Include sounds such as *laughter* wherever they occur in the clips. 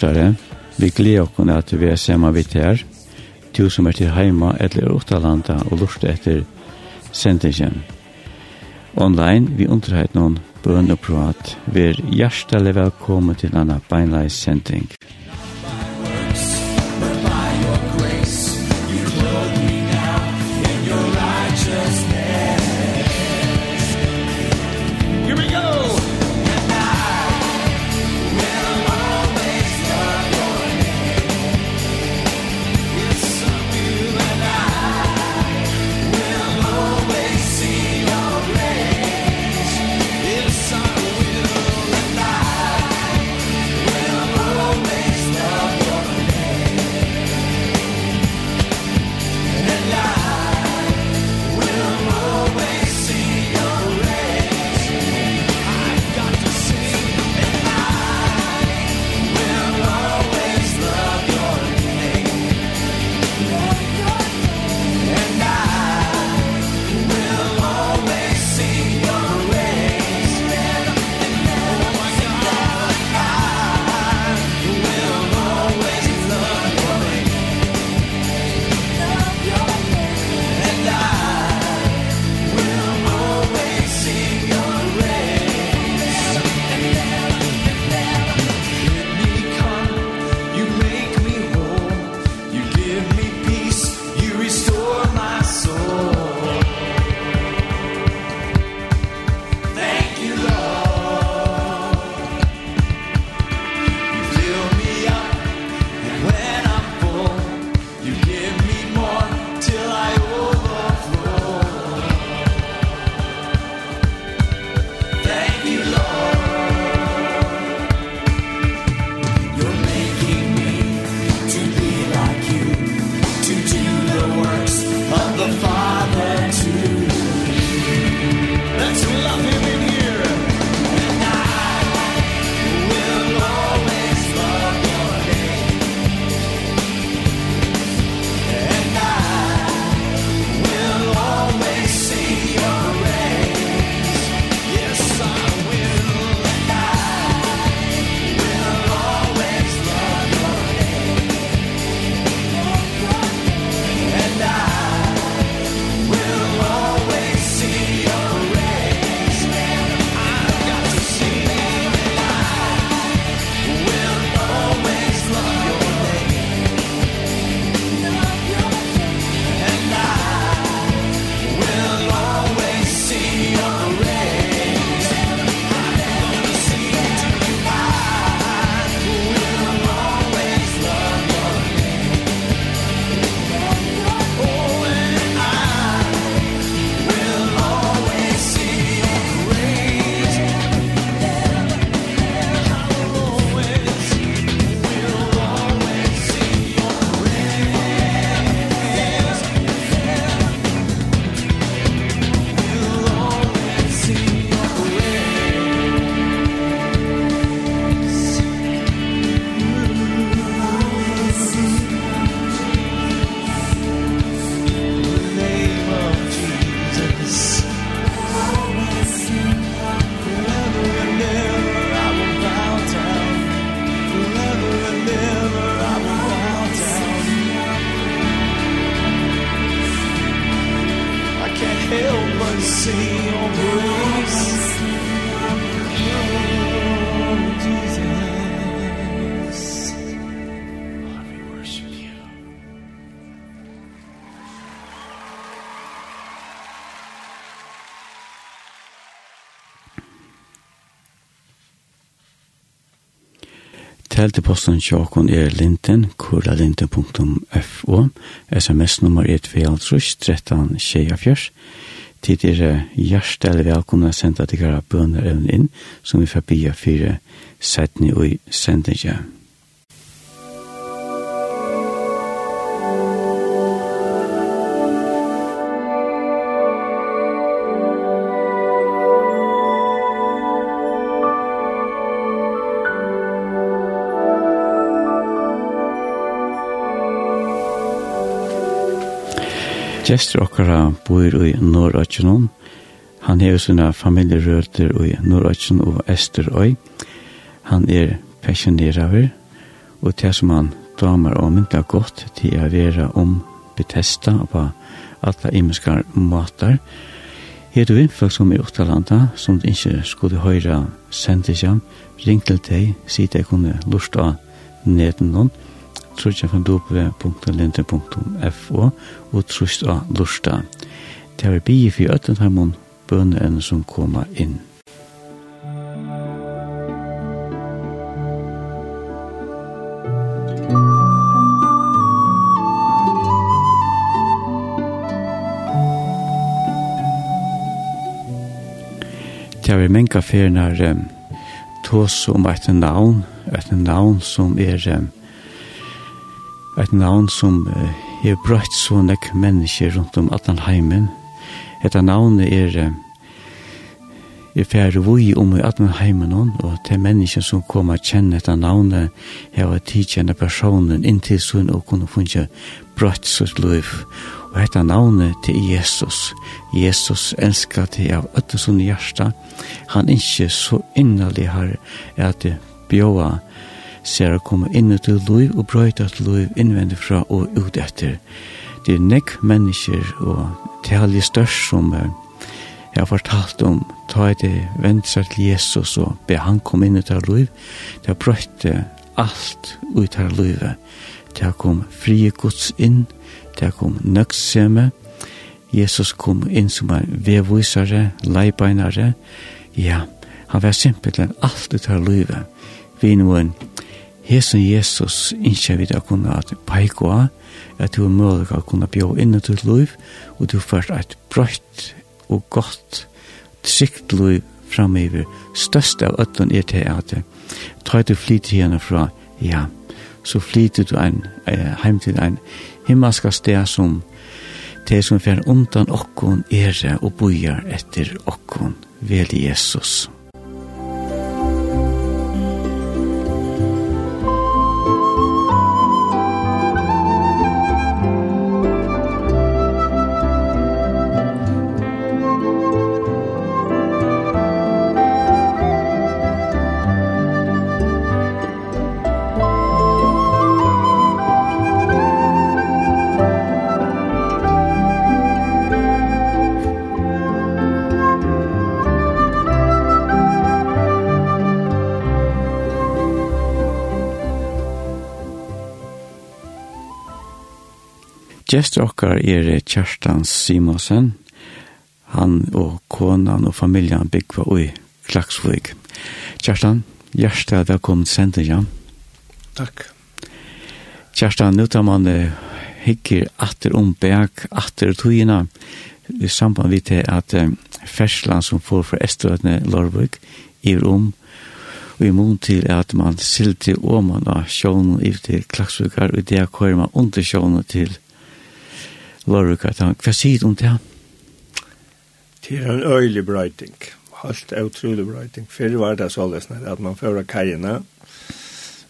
lortare, vi gleder oss at vi er sammen vidt her, du som er til heima eller utalanda og lorte etter sendingen. Online, vi underheit noen bøn og prat, vi er hjertelig velkommen til anna beinleis sending. Elteposten tjokken er linten, kuralinten.fo, sms-nummer er 24 Tid er hjertelig velkomne å sende dere bønner inn, som vi får bia fire setning og sendingen. Gjester okkara bor i Norrøtjenon. Han hever sina familjerøter i Norrøtjen og Esterøy. Han er pensjoneraver, og det som han damer og mynda godt til å være om Bethesda og på alle imenskar matar. Her du vindfolk som er uttalanda, som du ikke skulle høre sendes jam, ring til deg, si deg kunne lurt av neden noen, www.lindre.fo og trust av lusta. Det er bygge for øtten bønnen som kommer inn. Det er menga ferien her um, tås om et navn, et navn som er um, et navn som uh, er brøtt så nek mennesker rundt om allan heimen. Et navn er uh, er færre vui om i allan heimen og til mennesker som kommer a kjenne eta navnet heva tidkjenne personen inntil sunn og kunne funja brøtt så liv. Og et navn til Jesus. Jesus elskar til av öttesunni hjärsta. Han er ikke så innerlig her at bjóa ser å komme inn til liv og brøyta til liv innvendig fra og ut etter. Det er nekk mennesker og talje størst som jeg har fortalt om ta det vendt seg til Jesus og be han komme inn til liv. Det har brøyta alt ut av livet. Det har kom frie gods inn, det har kom nøkseme. Jesus kom inn som en vevvisare, leibeinare. Ja, han var simpelthen alt ut av livet. Vi Hesen Jesus innskjer vi å kunne peike av, at du er mulig å kunne bjå inn i ditt liv, og du får et brøtt og godt, trygt liv framöver. Størst av øtten er til at ta du flyt henne fra, ja, så flyter du ein, heim til ein himmelska sted som te som fer undan okkon er og bojar etter okkon, vel Jesus. Jesus. Gjester okkar er Kjerstan Simonsen, han og konan og familjan byggva ui Klaksvig. Kjerstan, hjertelig velkommen til ja. Takk. Kjerstan, nu tar man hikker atter om bæk, atter togina, i samband vi til at uh, ferslan som får fra Esterøtene Lorvig i rom, og i mån til at man silti åman av sjånen i til Klaksvikar, og det kommer man under sjånen til Lorika, hva sier du om det? Det er en øylig brøyting, helt utrolig brøyting. Før var det så løsne, at man fører kajene,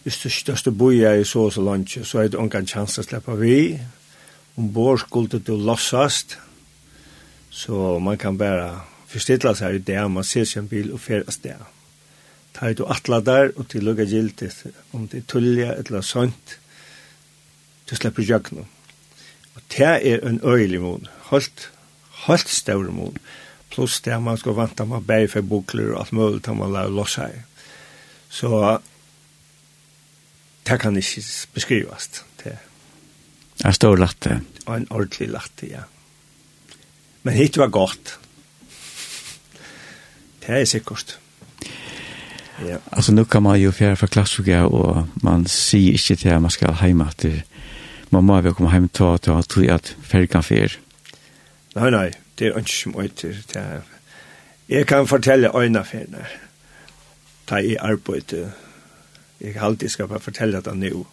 hvis du største boja i så og så lunge, så er det ungen chans å slippe vi. Om bor skulle du lossast, så man kan bare forstille seg i det, man ser sin bil og fører sted. Ta du atla der, og til lukka gildt, om det er tullia eller sånt, du slipper jøgnom. Og det er en øyelig mån, Holdt, holdt større mån. Plus det man skal vant med bæg for bukler og alt mulig til man lærer loss her. Så det kan ikke beskrives. Det er stor latte. Og en ordentlig latte, ja. Men hit var godt. Det er sikkert. Ja. Altså, nå kan man jo fjerde fra klassfoga, og man sier ikke til at man skal hjemme etter man må jo komme hjem til at ta tror at fergen fer. Nei, nei, det er ikke som øyter. Jeg kan fortelle øyne ferne. Ta i arbeid. Jeg har alltid skal bare fortelle det nå.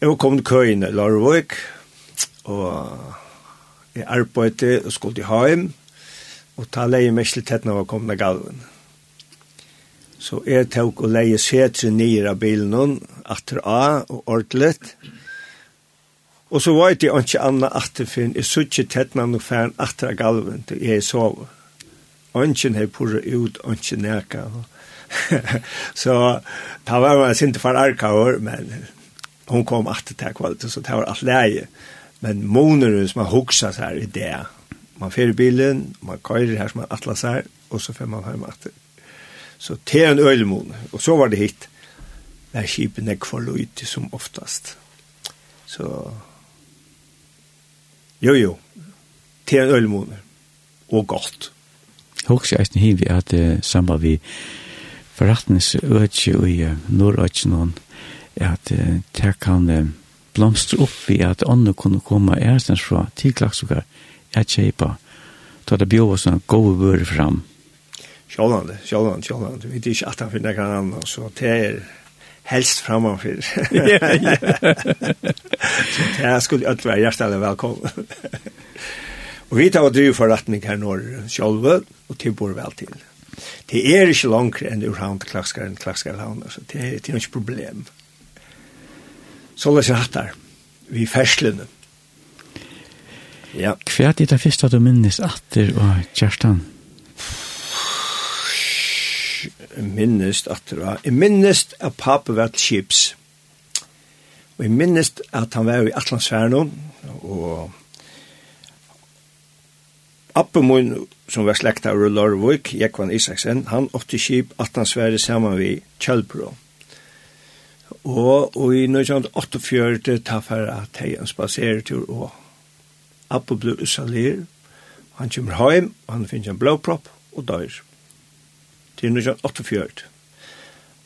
Jeg var kommet køyene i Lorvøk, og jeg arbeidde og skulle til hjem, og ta leie meg til tett når jeg kom til galven. Så jeg tok og leie setre nye av bilen, atter av og ordentlig, og Og så var det ikke annet atterfinn, jeg så ikke tettene noe færen atter av galven til jeg sov. Ønsken har purret ut, ønsken neka. *laughs* så da var man sinte for arka år, men hon kom atter til kvalitet, så det var alt leie. Men måneder som man hoksa seg i det, man fer bilen, man køyrer her som man atla seg, og så fer man hjemme atter. Så det er en øylemon, og så var det hit. Der skipen er kvaluit som oftast. Så Jo, jo. Det er en ølmåner. Og godt. Hoks jeg eisen hiv at uh, samband vi forretningsøtje i uh, nordøtje Nordøtjenån at uh, det kan uh, blomstre opp i at ånden kunne komme ærstens fra tidklagsukar at kjeipa ta det bjør oss en gode vører fram. Sjålande, sjålande, sjålande. Vi er ikke at han finner kan annet, så det er helst framanför. *laughs* så det här skulle allt vara hjärtligt välkommen. og vi tar og driver forretning her når sjølve, og til bor vel til. Det er ikke langere enn ur havn til klakskar enn klakskar havn, så det er, det er ikke problem. Så løs jeg hatt her, vi ferslene. Ja. Hva er det første du minnes atter og Kjerstan? minnest at det var. Jeg minnest at pappa var til Kips. Og jeg minnest at han var i Atlantsfæren og Appe mun, som var slekta av Lorvik, Jekvan Isaksen, han åtte kip Atlantsfæren saman vi Kjellbro. Og, og i 1948 ta færa at hei en spaseretur og Appe ble usalir, han kommer heim, han finner en blåpropp og døyr til 1948.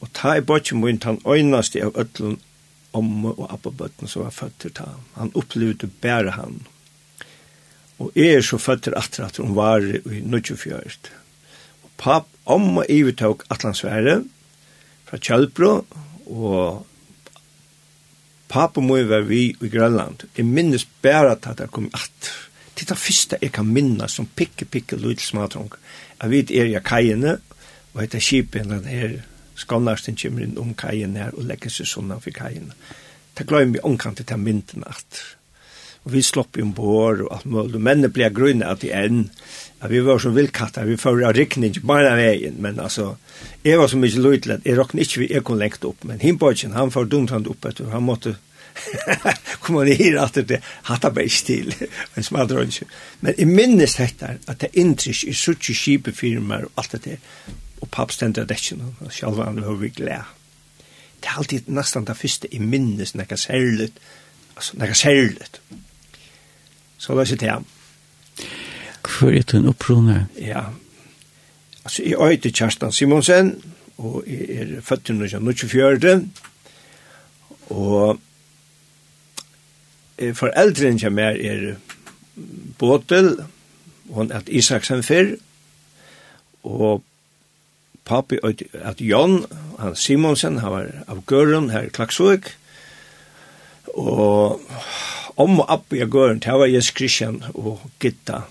Og ta i bortje mun han øynaste av ötlun om og abbabøtten som var født til ta. Han opplevde bære han. Og jeg er så født til atra at hun var i 1948. Og papp om omme ivetog Atlantsvære fra Kjølbro og pappa må være vi i Grønland. Jeg minnes bare at det kom at det er det første jeg kan minnes som pikke, pikke, lyd, smadrung. Jeg vet er jeg kajene, og etter skipen den her skånarsten kommer inn om kajen her og legger seg sånn for kajen. Det glemmer vi omkant til mynden at og vi slopp i ombord og alt mulig. Mennene ble grunnet at de enn at vi var som vildkatter, vi får av rikning ikke bare veien, men altså jeg var så mye løytlet, jeg råkne ikke vi jeg kunne lengt opp, men Himborgen, han får dumt han opp etter, han måtte *laughs* kom han her at det hatta bare ikke til, men smadrønnsjø. Men jeg minnes dette at det inntrykk i suttje kjipe firmaer og alt det der, og papp stendur av dekken, og sjálva han var vi glede. Det er alltid nesten det første i minnes, nekka særligt, altså nekka særligt. Så det er ikke det. Hvor er det en opprone? Ja, altså jeg er til Kjerstan Simonsen, og jeg er født i 1924, og foreldrene som er er Båtel, hon er Isaksen fyrr, og pappi at Jon, han Simonsen, han var av Gøren her i Klaksvøk, og om og opp i Gøren, det var Jes Christian og Gitta.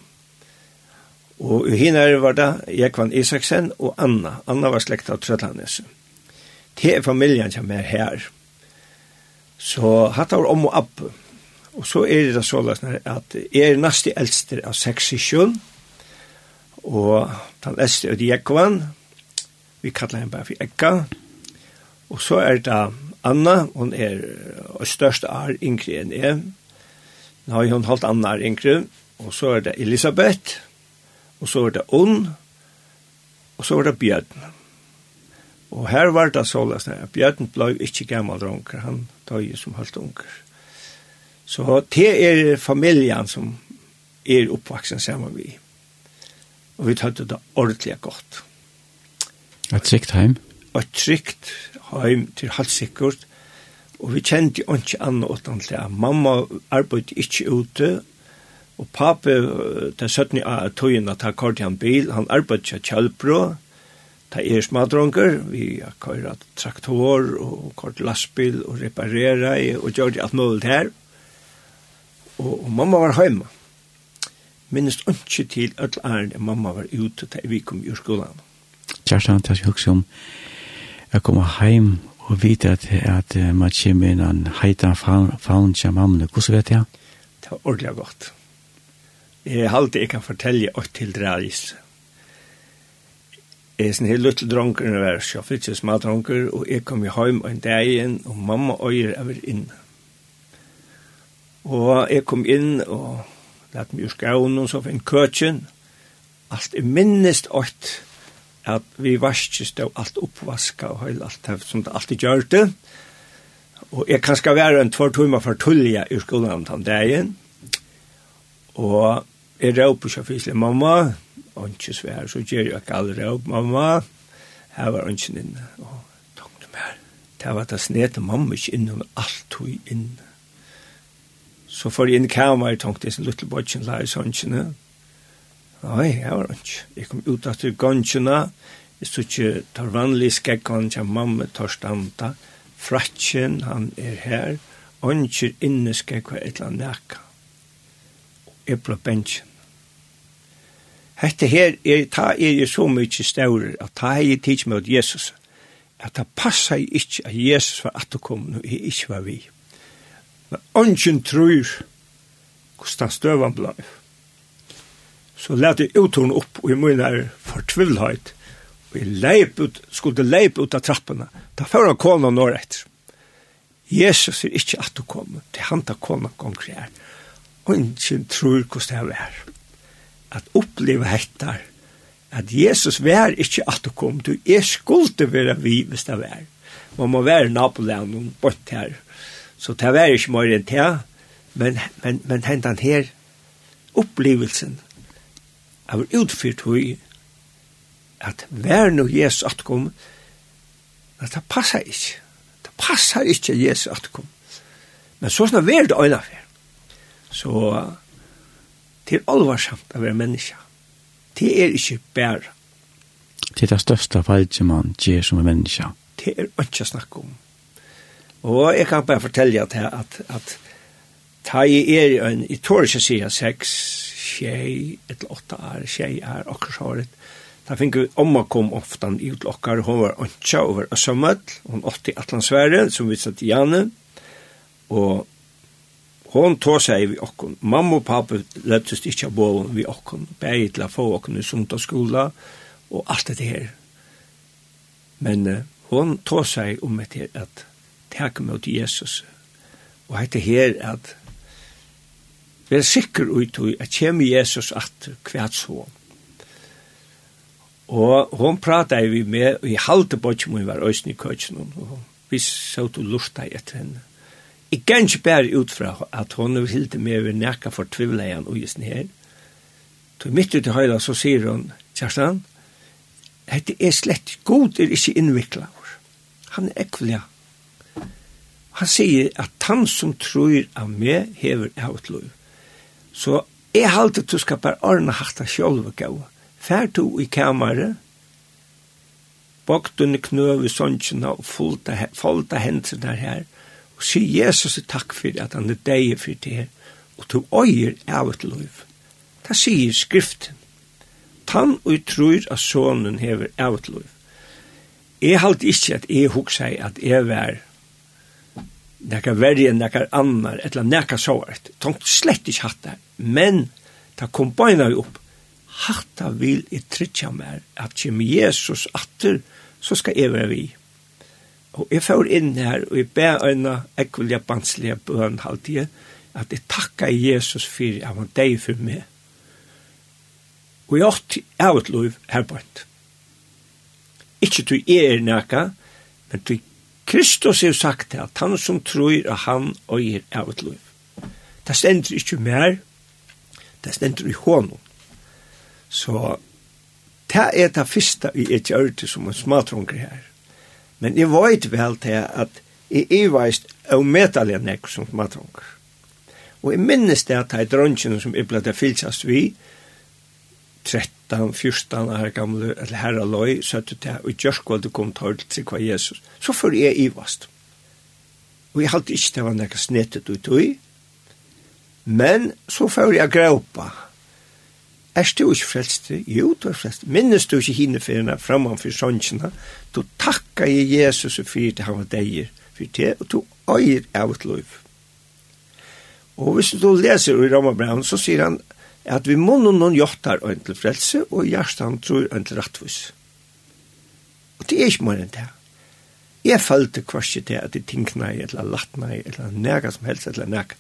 Og i henne var det Jekvann Isaksen og Anna. Anna var slekta av Trøtlandes Det er familien som er her. Så hatt var om og opp. Og så er det så at jeg er neste eldste av seks i sjøen, og den eldste av Jekvan, Vi kallar henne bare for Ekka. Og så er det Anna, hun er og største er yngre enn jeg. Nå har hun holdt Anna er yngre. Og så er det Elisabeth. Og så er det Unn. Og så er det Bjørn. Og her var det såles at Bjørn ble ikke gammel dronker. Han døg som holdt unger. Så det er familjen som er oppvaksen sammen med. Og vi tatt det ordentlig godt. Et trygt heim? Et trygt heim til halvsikkert. Og vi kjente jo ikke annet åttan til at mamma arbeidde ikke ute, og pape, det 17 av togene, ta kort han bil, han arbeidde ikke kjølbrå, ta er smadronger, vi køyra traktor og kort lastbil og reparera og gjør det alt mulig her. Og, og mamma var hjemme. Minnes ikke til at mamma var ute til vi kom i skolen. Kjærstan, det er hukse om jeg kommer hjem og vite at, at uh, man kommer inn en heitan faun til mamma. Hvordan vet jeg? Det var ordentlig godt. Jeg har alltid ikke fortelle åt til dreis. Jeg er sånn helt løtte dronker når jeg er sjåfyrt, så smalt dronker, og jeg kom hjem en dag igjen, og mamma øyer er inn. Og jeg kom inn og lette meg ur skauen og så finn køtjen. Alt er minnest ått at vi varskis stå alt oppvaska og heil alt det som det alltid gjør det. Og jeg kan skal være en tvær timer for tullja i skolen om den dagen. Og jeg råp så fyselig, mamma, og ikke svær, så gjør jeg ikke alle råp, mamma, her var ønsken inne. Og takk det mer, det var det snete mamma ikke inne, hun alt tog inne. Så for inn i kamer, jeg det sin er bodgen, la i sånn, Nei, jeg var ikke. Jeg kom ut av til gansjene, jeg stod ikke tar vanlig skekkan til mamma tar standa, fratsjen, han er her, ønsker inne skekka et eller annet nekka. Jeg ble bensjen. Hette her, er, ta er jo så mye større, at ta er jeg tids med Jesus, at det passer ikke at Jesus var at du kom, og jeg ikke var vi. Men ønsken tror hvordan støvann ble så lät jag utorn upp och i munnen förtvivlhet. Vi leip ut, skulle leip ut av trapporna. Ta får han kona når etter. Jesus er ikke at du kommer, det han tar kona gong her. Og ikke tror hvordan det er Att At oppleve hettar, at Jesus vær ikke at du kom, du er skulde være vi hvis det vær. Man må være nabolen og bort her. Så det vær ikke mer enn det, men, men, men hentan her, opplevelsen, av utfyrt hui at vær nu at kom at det passar ikkje det passar ikkje Jesus at kom men så snar vær det øyna fyr så til alvarsamt av være menneska det er ikkje bær det er det største feilje man gjer som er menneska det er ikkje snakk om og jeg kan bare fortelle at at, at, ta i er i en, i tår ikke sier sex, tjej, ett åtta år, tjej är Da så har det. Där fick vi omma kom ofta i utlockar. og var åntsja över Össamöll. Hon åtti Atlantsverige som vi satt i Janne. og hon tog seg vi okkon. Mamma og pappa løttes ikke bo vi vid okkon. bare til å få okkon i sunta skola, og alt det her. Men uh, hon tog seg om etter at takk tacka mot Jesus. og det her at Vær sikker ut i at kjem Jesus at kvært så. Og hon prata vi med, og jeg halte på ikke var øyne i køtjen, og vi så til lurta etter henne. Jeg kan ikke bare ut fra at hon er hilde med ved nekka for tvivleien og just her. Så midt ut i høyla så sier hon, Kjerstan, hette er slett god er ikke innvikla. Han er ekvelig. Han sier at han som tror av meg hever av et lov. Så jeg halte du skal bare ordne hatt av sjølve gav. Fær du i kameret, baktunne knøv i sånnsjena og folta, hendene der her, og si Jesus takk for at han er deg for det og du øyer av et liv. Det sier skriften. Tann og tror at sonen hever av et liv. Jeg halte ikke at jeg hukse at jeg var nekka verri enn nekka annar, etla nekka såret. Tank slett ikke hatt det men ta kombinar upp. Opp hatta vil i tritja mer at kjem Jesus atter så skal jeg være vi og jeg får inn her og jeg ber øyna ekvelja banslige bøn halvdige at jeg takka Jesus for at han deg for meg. Og jeg åtti av et liv herbant ikkje du er nekka men du Kristus har sagt det at han som tror at han og er av et lov det stender ikkje mer Det stender i hånden. Så det er det første i et hjørte som en smatrunger her. Men jeg vet vel til at jeg er veist av medalje nek som smatrunger. Og jeg minnes det at det er drønnsene som jeg ble det fylsast vi, 13, 14 år gamle, eller herre løy, så at det og gjørskål det kom til til hva Jesus. Så får jeg i vast. Og jeg halte ikke det var nekka snettet ut i, Men så får jeg gråpa. Er du ikke frelst? Jo, du er frelst. Minnes du ikke hinne for henne framman for sånnsina? Du takkar i Jesus og fyrir til han var deir fyrir til, og du øyer av et liv. Og hvis du leser i Ramabran, så sier han at vi må noen jottar og en til frelse, og hjertan tror en til rattvis. Og det er ikke mer enn det. Jeg følte kvart til at de tinkna i, eller latna i, eller nega som helst, eller nega.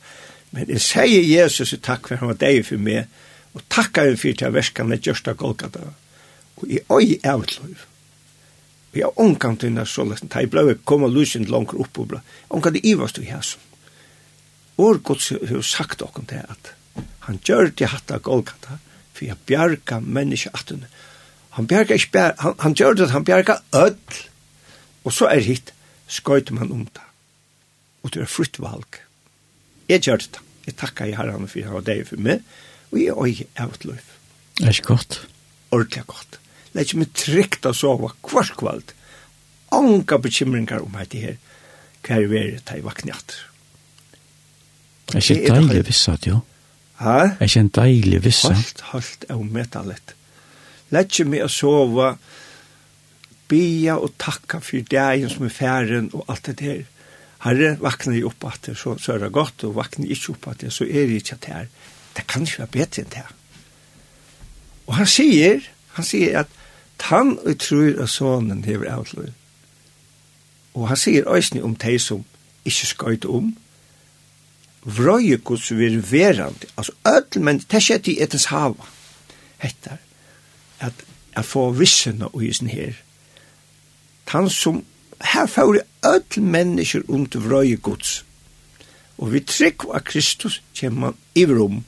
Men jeg sier Jesus i takk for han var deg for meg, og takk for for til verskan det Gjørsta Golgata. Og jeg øy er et liv. Og jeg omkant inn av lesen, da jeg ble kommet lusen langt opp og ble, omkant i ivast og jæs. Vår Guds har sagt dere til at han gjør det hatt av Golgata, for jeg bjerga menneske at. Han bjerga ikke bjerga, han, han gjør det at han bjerga ødl. Og så er hitt, skøyter man om det. Og det er fritt valg. Jeg gjør det da. Jeg takker i herren for han og deg for meg, og jeg er også et liv. Det er ikke godt. Ordentlig godt. Det er ikke mye trygt å sove hver kveld. Anka bekymringer om dette her. Hva er det vi tar i vaknjatt? Det er ikke deilig visset, jo. Hæ? Det er ikke en deilig visset. Halt, halt, jeg omøter litt. Det er ikke mye å sove, bia og takka for dagen som er færen og alt det der herre, vakna jeg opp at det, så, så er det godt, og vakna jeg ikke opp at det, så er det ikke at det er. Det kan ikke være bedre enn det. Og han sier, han sier at han og tror at sonen hever avtløy. Og han sier øysni om de som ikke skøyt om, vrøye gods vir verand, altså ødel, men det er ikke etens hava, hettar, at jeg får vissene og isen her. Han som her får öll mennesker om til vrøye gods. Og vi trygg av Kristus kommer man i rom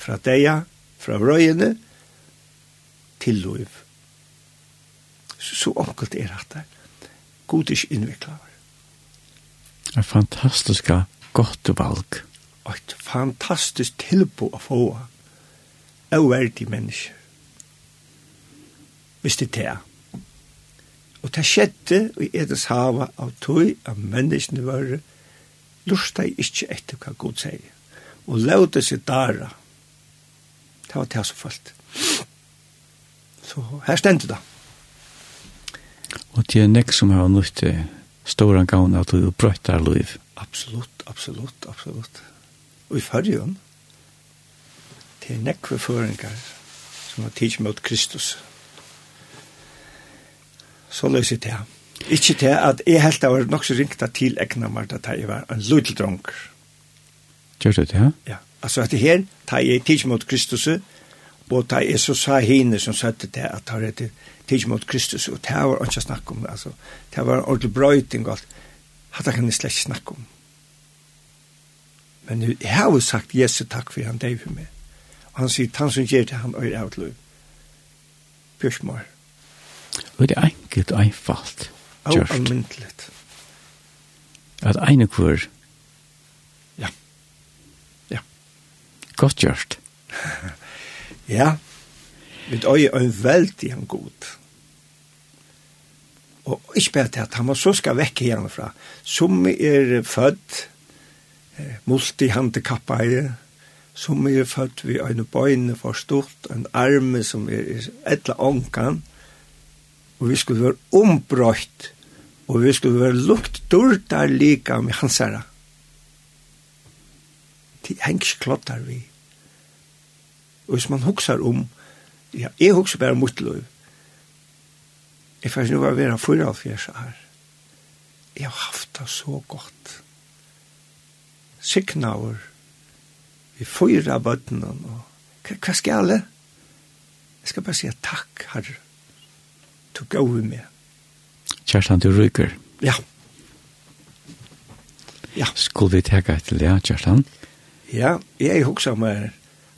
fra deia, fra vrøyene, til lov. Så, så enkelt er det. God er ikke innviklet. En fantastisk godt valg. Et fantastisk tilbo å få av verdige mennesker. Hvis det er det. Og det skjedde i Edens hava av tog av menneskene våre, lustet jeg ikke etter hva Gud sier, og løte seg dara. Det var det som falt. Så her stendte det. Og det er nek som har nødt til stora gavn at du brøttar liv. Absolutt, absolutt, absolutt. Og i fargen, det er nek for føringar som har tidsmått Kristus. Kristus Så løser det. Ikke til at jeg helt var nok så ringta til egna meg da jeg var en lydel dronker. Gjør det, ja? Ja. Altså at her, da jeg tids mot Kristus, og da jeg så sa henne som søtte til at da jeg tids mot Kristus, og det var ikke snakk om, altså, det var en ordentlig brøyting og alt, at det kan jeg slett ikke snakke om. Men jeg har jo sagt Jesu takk for han deg for meg. Og han sier, han som gjør det, han øyre av et løy. Bjørsmål. Bjørsmål Og det er enkelt og einfalt. Og almindelig. At ene kvar. Ja. Ja. Godt gjørst. *laughs* ja. Vi øye er en veldig en god. Og ikke bare til at han så skal vekk fra. Som er født, multihandikappa er, som er født vi en bøyne for stort, en arme som er etla ånkan, og vi skulle være ombrøyt, og vi skulle være lukt dårdar lika med hans herre. Det er ikke klart der vi. Og hvis man huksar om, ja, jeg huksar bare mot lov, jeg fanns nu var vera 44 år, jeg har haft det så godt. Signaur, vi fyra bøttene, og hva skal jeg? Jeg skal bare si takk, herre du gav i meg. Kjerstan, du ryker. Ja. Ja. Skulle vi teka etter det, Kjerstan? Ja, jeg er hoksa med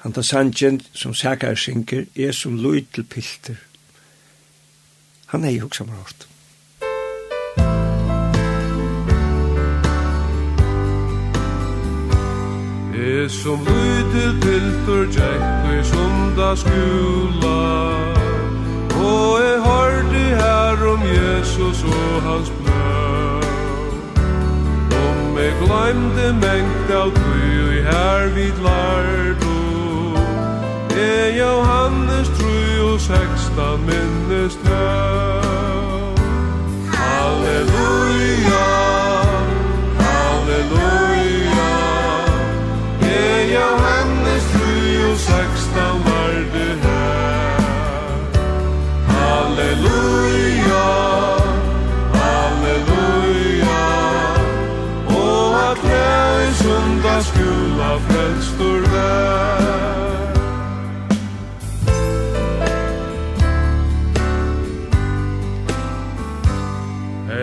Han tar sanjen som sækar synker, er som løy til pilter. Han er i hugsa meg hårdt. Er som lytil piltur tjekkur sunda skula Og er hort om Jesus og hans blod Om me glemte mengt av tui i her vid lardo E Johannes trui og sexta minnes tøv Halleluja, halleluja. E Johannes trui og sexta frelstur vær.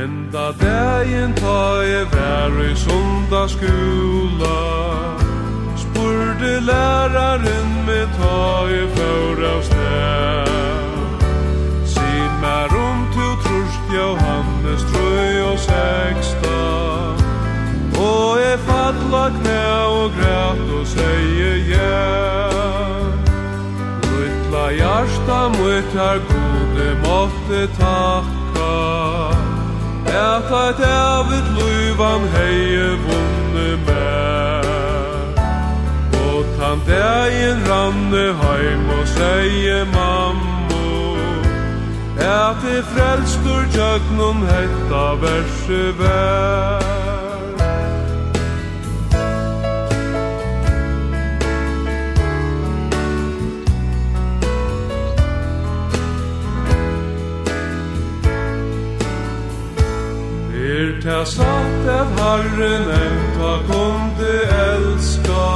Enda dagen ta jeg vær i sundagsskola Spurte læraren med ta jeg for av sted Si mer om tu trorsk Johannes trøy og sex knæ og græt og seie ja Lutla hjarta mot her gode måtte takka. Et at evigt luvan heie vunne med Og tan degen ranne heim og seie mammo Et i frelstur tjøknum hetta verse vær Er ta sagt at Herren enta kunde elska.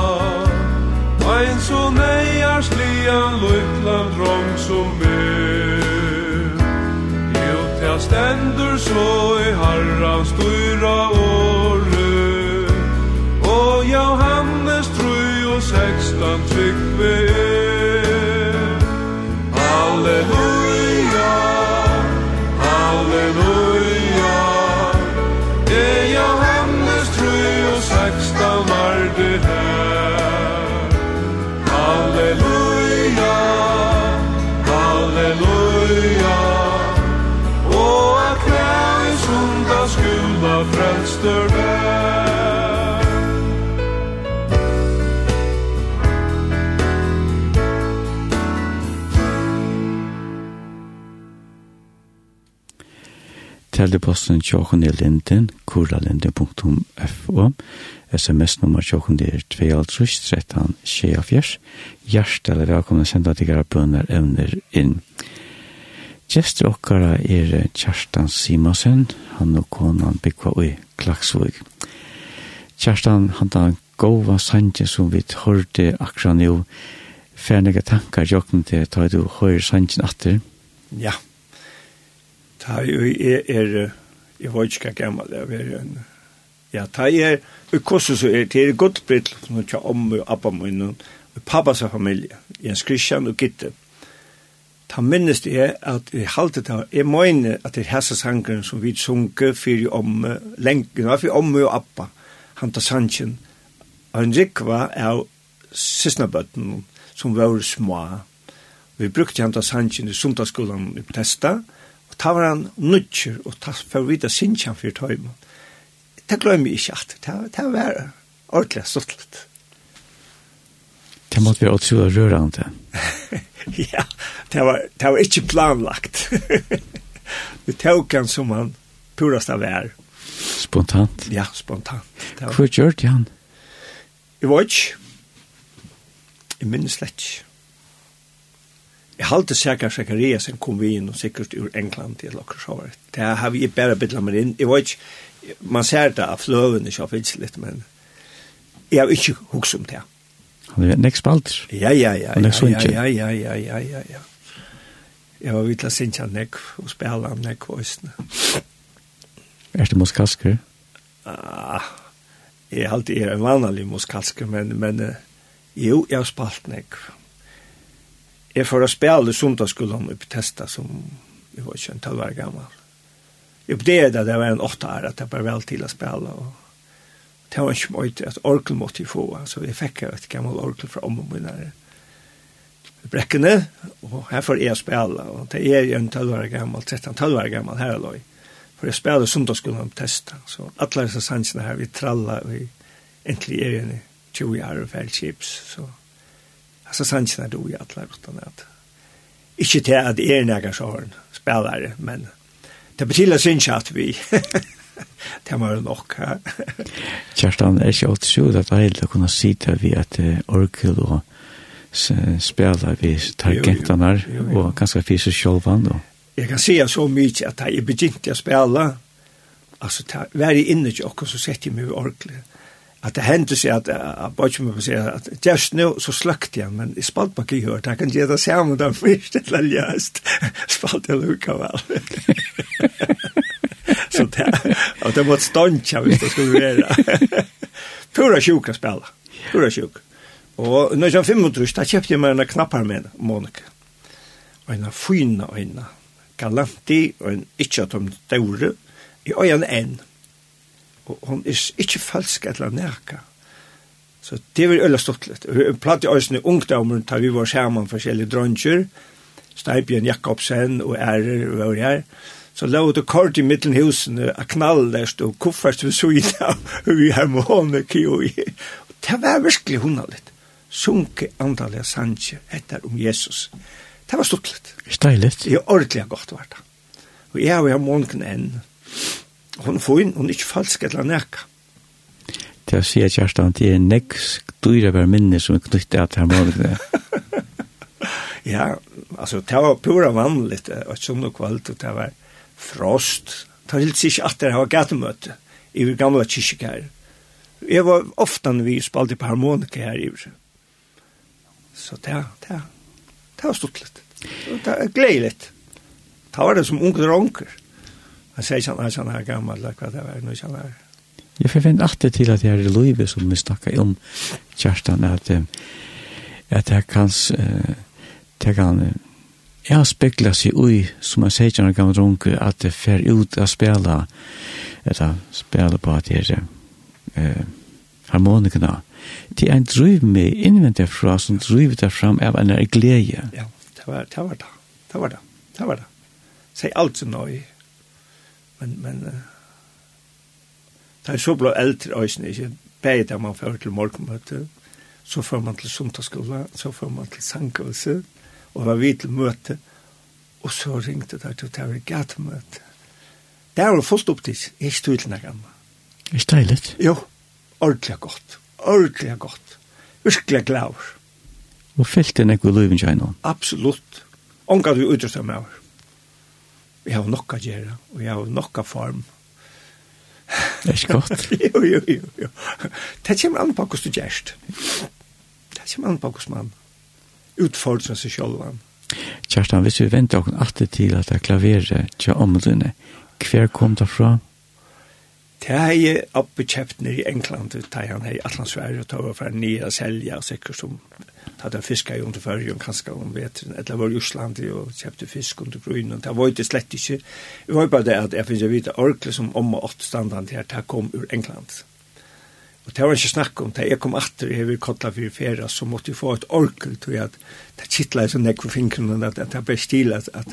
Ein så neiar slian luklan drong som er. Jo ta stendur så i Herrans stóra åre Og Johannes tru og sekstan tryggve er. Halleluja Halleluja. teldeposten tjokken i linden, kuralinden.fo. SMS-nummer tjokken er 2.13.24. eller velkommen senda til gara bønner evner inn. Gjester okkara er Kjerstan Simonsen, han og konan byggva i Klaksvig. Kjerstan, han da gova sanje som vi hørte akkurat nå, fernega tankar jokken til ta du høyre sanjen atter. Ja, ja Ta jeg er, er jeg var ikke gammel, jeg er en, ja, ta jeg er, i kurset så er det er godt britt, for nå tja om og appa min, og pappas familie, Jens Christian og Gitte. Ta minnes det er at jeg halte det, jeg mener at det er hessa sangren som vi sunke fyrir om, lengen, og fyrir om og appa, han tar sanchen, en rikva av sysnabøtten, som var små. Vi brukte han tar sanchen i sundagsskolan i Testa, Og ta var han nudger, og ta for vidda sinjan fyrir tøyma. Det glemmer jeg ikke at det var ordentlig stuttlet. Det måtte være utrolig rørende. ja, det var, det var ikke planlagt. *laughs* det tok han som han purast av er. Spontant? Ja, spontant. Var... Hvor gjør det han? Jeg var ikke. Jeg minnes slett ikke. Jeg halte sikker Sakariasen kom vi inn, og sikkert ur England til dere så var det. Det har vi bare bedlet meg inn. Jeg var ikke, man ser det av fløvene, så finnes litt, men jeg har ikke hukst om det. Han er nek spalter. Ja, ja, ja, Han er ja, ja, ja, ja, ja, ja, ja. Jeg var vidt å synge nek, og spille han nek østene. Er det moskasker? Ah, jeg halte er en vanlig moskasker, men, men jo, jeg har spalt nek. Ja. Jeg får spille sundagsskolen i testa som jeg var ikke en talvare gammel. Jeg oppdegade det, jeg var en åtta år, at jeg bare vel til å spille. Og det var ikke mye at orkel måtte jeg få, så jeg fikk et gammel orkel fra om og min her brekkene, og her får jeg spille. Og det er jo en talvare gammel, 13 talvare gammel her og For jeg spela sundagsskolen og testa. Så alle disse sansene her, vi tralla, vi egentlig er igjen i 20 år og fæll chips, så... So altså sannsyn er det i alle utan at ikke til at jeg er nægge såren spelare, men det betyr synes at vi det *laughs* var nok her. Kjerstan, er ikke alt så det er helt å kunne si det vi at orkel og spela vi tar gentanar og ganske fysisk sjolvan då. Jeg kan se så mye at jeg begynte å spela, altså, var jeg inne ikke okkur så sett jeg meg orkelet at det hendte seg at jeg bare ikke må si at just nå så sløkte jeg, men jeg spalt bare ikke hørt, jeg kan gjøre det sammen da først et eller ljøst. *laughs* Spalt jeg lukka vel. *laughs* Så det, og det måtte et ståndtja hvis det skulle være. *laughs* Pura sjuk å spela, pura sjuk. Og når jeg var 25, da kjøpte jeg meg en knappar med Monika. Og en fyna øyne, galanti, og en ikke at de døre, i øyne en og hon er ikkje falsk eller nærka. Så det var øyla stortlet. Vi platt i òsne ungdommer, da vi var sammen forskjellige dronjer, Steipjen Jakobsen og ærer og var her, så la lå det kort i middelen husen, a knallest og kuffert kuffast ved sida, og vi har månek i og. Det var virkelig hundalit. Sunke andalega sanje etter om Jesus. Det var stort litt. Steiligt. Det er ordentlig godt var det. Og jeg har jo månken enn, hon får inn, hon er ikke falsk eller nekka. Det er sier Kjerstan, det er nekks dyra bare minne som er knyttet at her morgen. *laughs* ja, altså, det var pura vanligt, og sånn og kvalt, og det var frost. Det var helt sikkert at det var gattemøte i gamla kyrkik. Jeg var ofte vi spalte på harmonika her i huset. Så det, det, det var stort litt. Det var gledelig. Det var det som unge dronker. Han sier ikke han er gammel, eller hva det var, noe sånn her. er. Jeg forvent alltid til at det er i livet som vi snakker om, Kjerstan, at, at jeg kan, jeg kan, jeg har speklet seg ui, som jeg sier ikke han gammel runke, at det fer ut og spela, eller spela på at det er eh, harmonikerne. Det er en driv med innvendig fra, som driver det fram av en glede. Ja, det var det. Var det. det var det. Det var det. Sier alt så nøye men, men uh, det er så blå eldre øyne, ikke? Begge der man fører til morgenmøte, så får man til sundagsskola, så får man til sangkvelse, og var vidt til møte, og så ringte der til å ta et gatemøte. jo var opp til, opptids, ikke stod til noe Er det deilig? Jo, ordentlig godt, ordentlig godt, virkelig glad. Og fyllt enn jeg går løyven seg? Absolutt. Omgat vi utrustet med over vi har nokka gjøre, og vi har nokka form. Det er ikke godt. *laughs* jo, jo, jo, jo. Det kommer an på hvordan du gjørst. Det kommer an på hvordan man utfordrer seg selv. Kjerstan, hvis vi venter oss alltid til at det er klaveret til omdene, hver kom det fra? Ja. Det har jeg oppe kjøpt nere i England, det har han her i Atlantsvær, og tar for nye å selge, og sikkert som hadde en fisk under førre, og kanskje om vetren, eller var i Osland og kjøpte fisk under brunnen, det var det slett ikke. Det var bare det at jeg finner vite orkle som om og åtte standan her, det kom ur England. Og det var ikke snakk om det. Jeg kom atter jeg hever kottla for ferie, så måtte jeg få et orkel, tror jeg, at det kittlet så nekk for fingrene, at det er bare stil at, at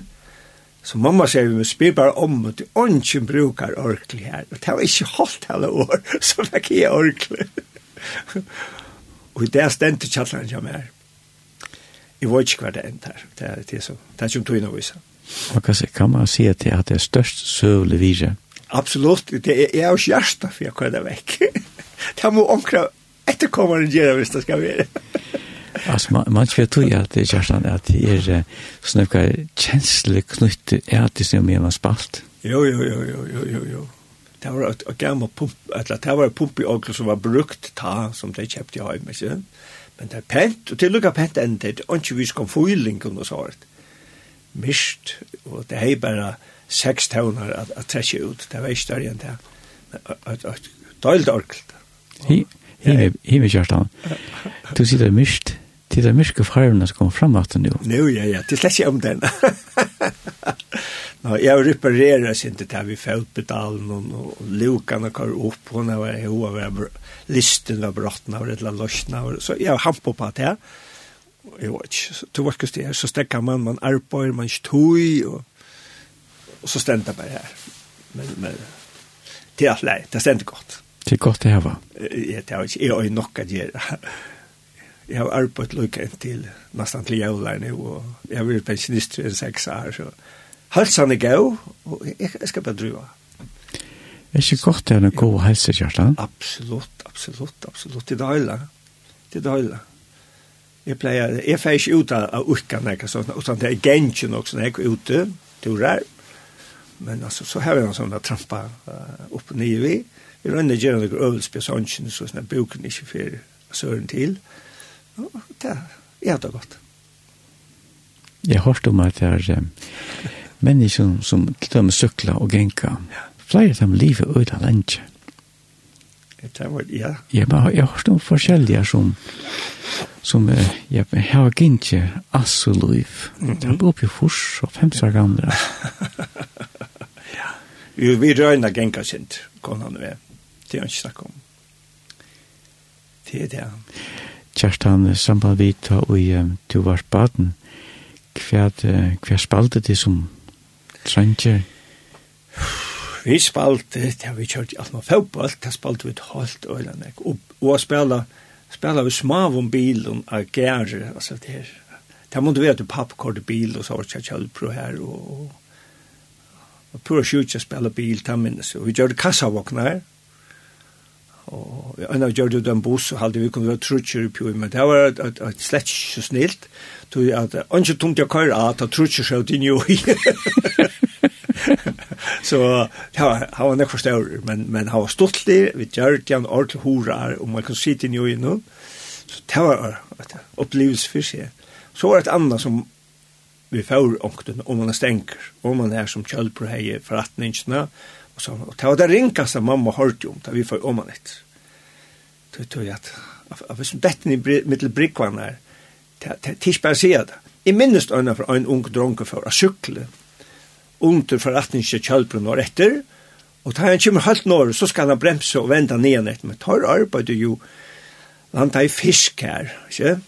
Så mamma sier vi, vi spyr bare om at du ikke bruker orkelig her. Og det var ikke holdt hele år, *laughs* så fikk jeg orkelig. *laughs* og det er stendt til kjattelen jeg mer. Jeg vet ikke hva det endt her. Det er det som, det er som tog inn å vise. Og hva kan man si at det er det størst søvlig vise? Absolutt, det er jeg og kjærsta for jeg kødde vekk. *laughs* det må omkring etterkommende gjøre hvis det skal være. Alltså man man vet ju att det är just att det är snäcka känslig knutte är det som mer man spalt. Jo jo jo jo jo jo jo. Det var ett gammal pump eller det var pump i Oakland som var brukt ta som de köpte i hem så. Men det är pent och till lucka pent ända det och inte vis kom foiling och så här. Mist och det är bara sex toner att att träcka ut. Det var ju större än det. Att att dåligt orkelt himmelkjørstan. Du sier det mist, det er myrke farvene som kommer frem at nu. Nu, ja, ja, det slett ikke om den. *laughs* Nå, jeg reparerer sin til det vi felt betalen, og, og lukene går opp, og nå når jeg over listen av brottene, og et eller løsene, så jeg har på på det. Jeg vet ikke, så var ikke det, så stekker man, man arbeider, man støy, og, og så stender bare her. Men, men, det er alt det stender godt. Det er godt det her, va? Ja, Jeg tar ikke, jeg har jo nok å gjøre. Jeg har arbeidt lykken til nesten til jævler nå, og jeg har vært pensjonist i seks år, så halsen er gøy, og jeg skal bare drøye. Er ikke godt det er en god helse, Kjartan? Absolutt, absolutt, absolutt. Det er døyla. Det er døyla. Jeg pleier, jeg får ikke ut av urkan, sånn, utan det er gensjen også, når jeg går ute, turer. Men altså, så har vi noen sånne trampa uh, opp og nye vid, Jeg rønner gjerne noen øvelse på sånn, så sånn at boken ikke fer søren til. Og det er det godt. Jeg har hørt om at det er mennesker som til med sykler og genka. Flere av dem lever øyla lenge. Ja. Jeg har hørt om forskjellige som som jeg har ikke assoløyv. Det er oppe i furs og femsar gamle. *laughs* Ja. Vi røyna genka sint, konan vi. med. Det er ikke snakk om. Det er det. Kjerstan, samband vi ta og um, du var baden, hva, hva spalte det som trenger? Vi spalte, det har vi kjørt i alt med fotball, det spalte vi et halvt øyne, og, og spela, spela vi smav om bilen av gære, altså det her. Det måtte være til pappkort i bil, og så var det kjølpro her, og, og, og pura sjutja spela bil, ta minnes, og vi gjør kassavåkna her, Og en av gjør det en buss, og halte vi kunne være trutcher i pjoi, men det var slett ikke snilt, tog jeg at og ikke tomt jeg kører, at ta trutcher seg ut i njoi. *laughs* Så han var nekvar større, men, men han var stortlig, vi gjør det en ordentlig horar, og man kan sitte i njoi nå. Så det var et opplevelse for seg. Så var det et annet som vi får ångten, om man er stenker, om man er som kjølper hei forretningsene, og Så og det var det rinkaste mamma hørte om da vi får om det. Det tror jag at av dette er i mittelbrickvarna her, Det er ikke bare å si det. I minst øyne för en ung dronke for å sykle, Under förrättningen kjølbrunn og etter, og da han kommer halvt norr, så skal han bremse og venda ned etter, men tar arbeidet jo, han tar fisk her, ikke?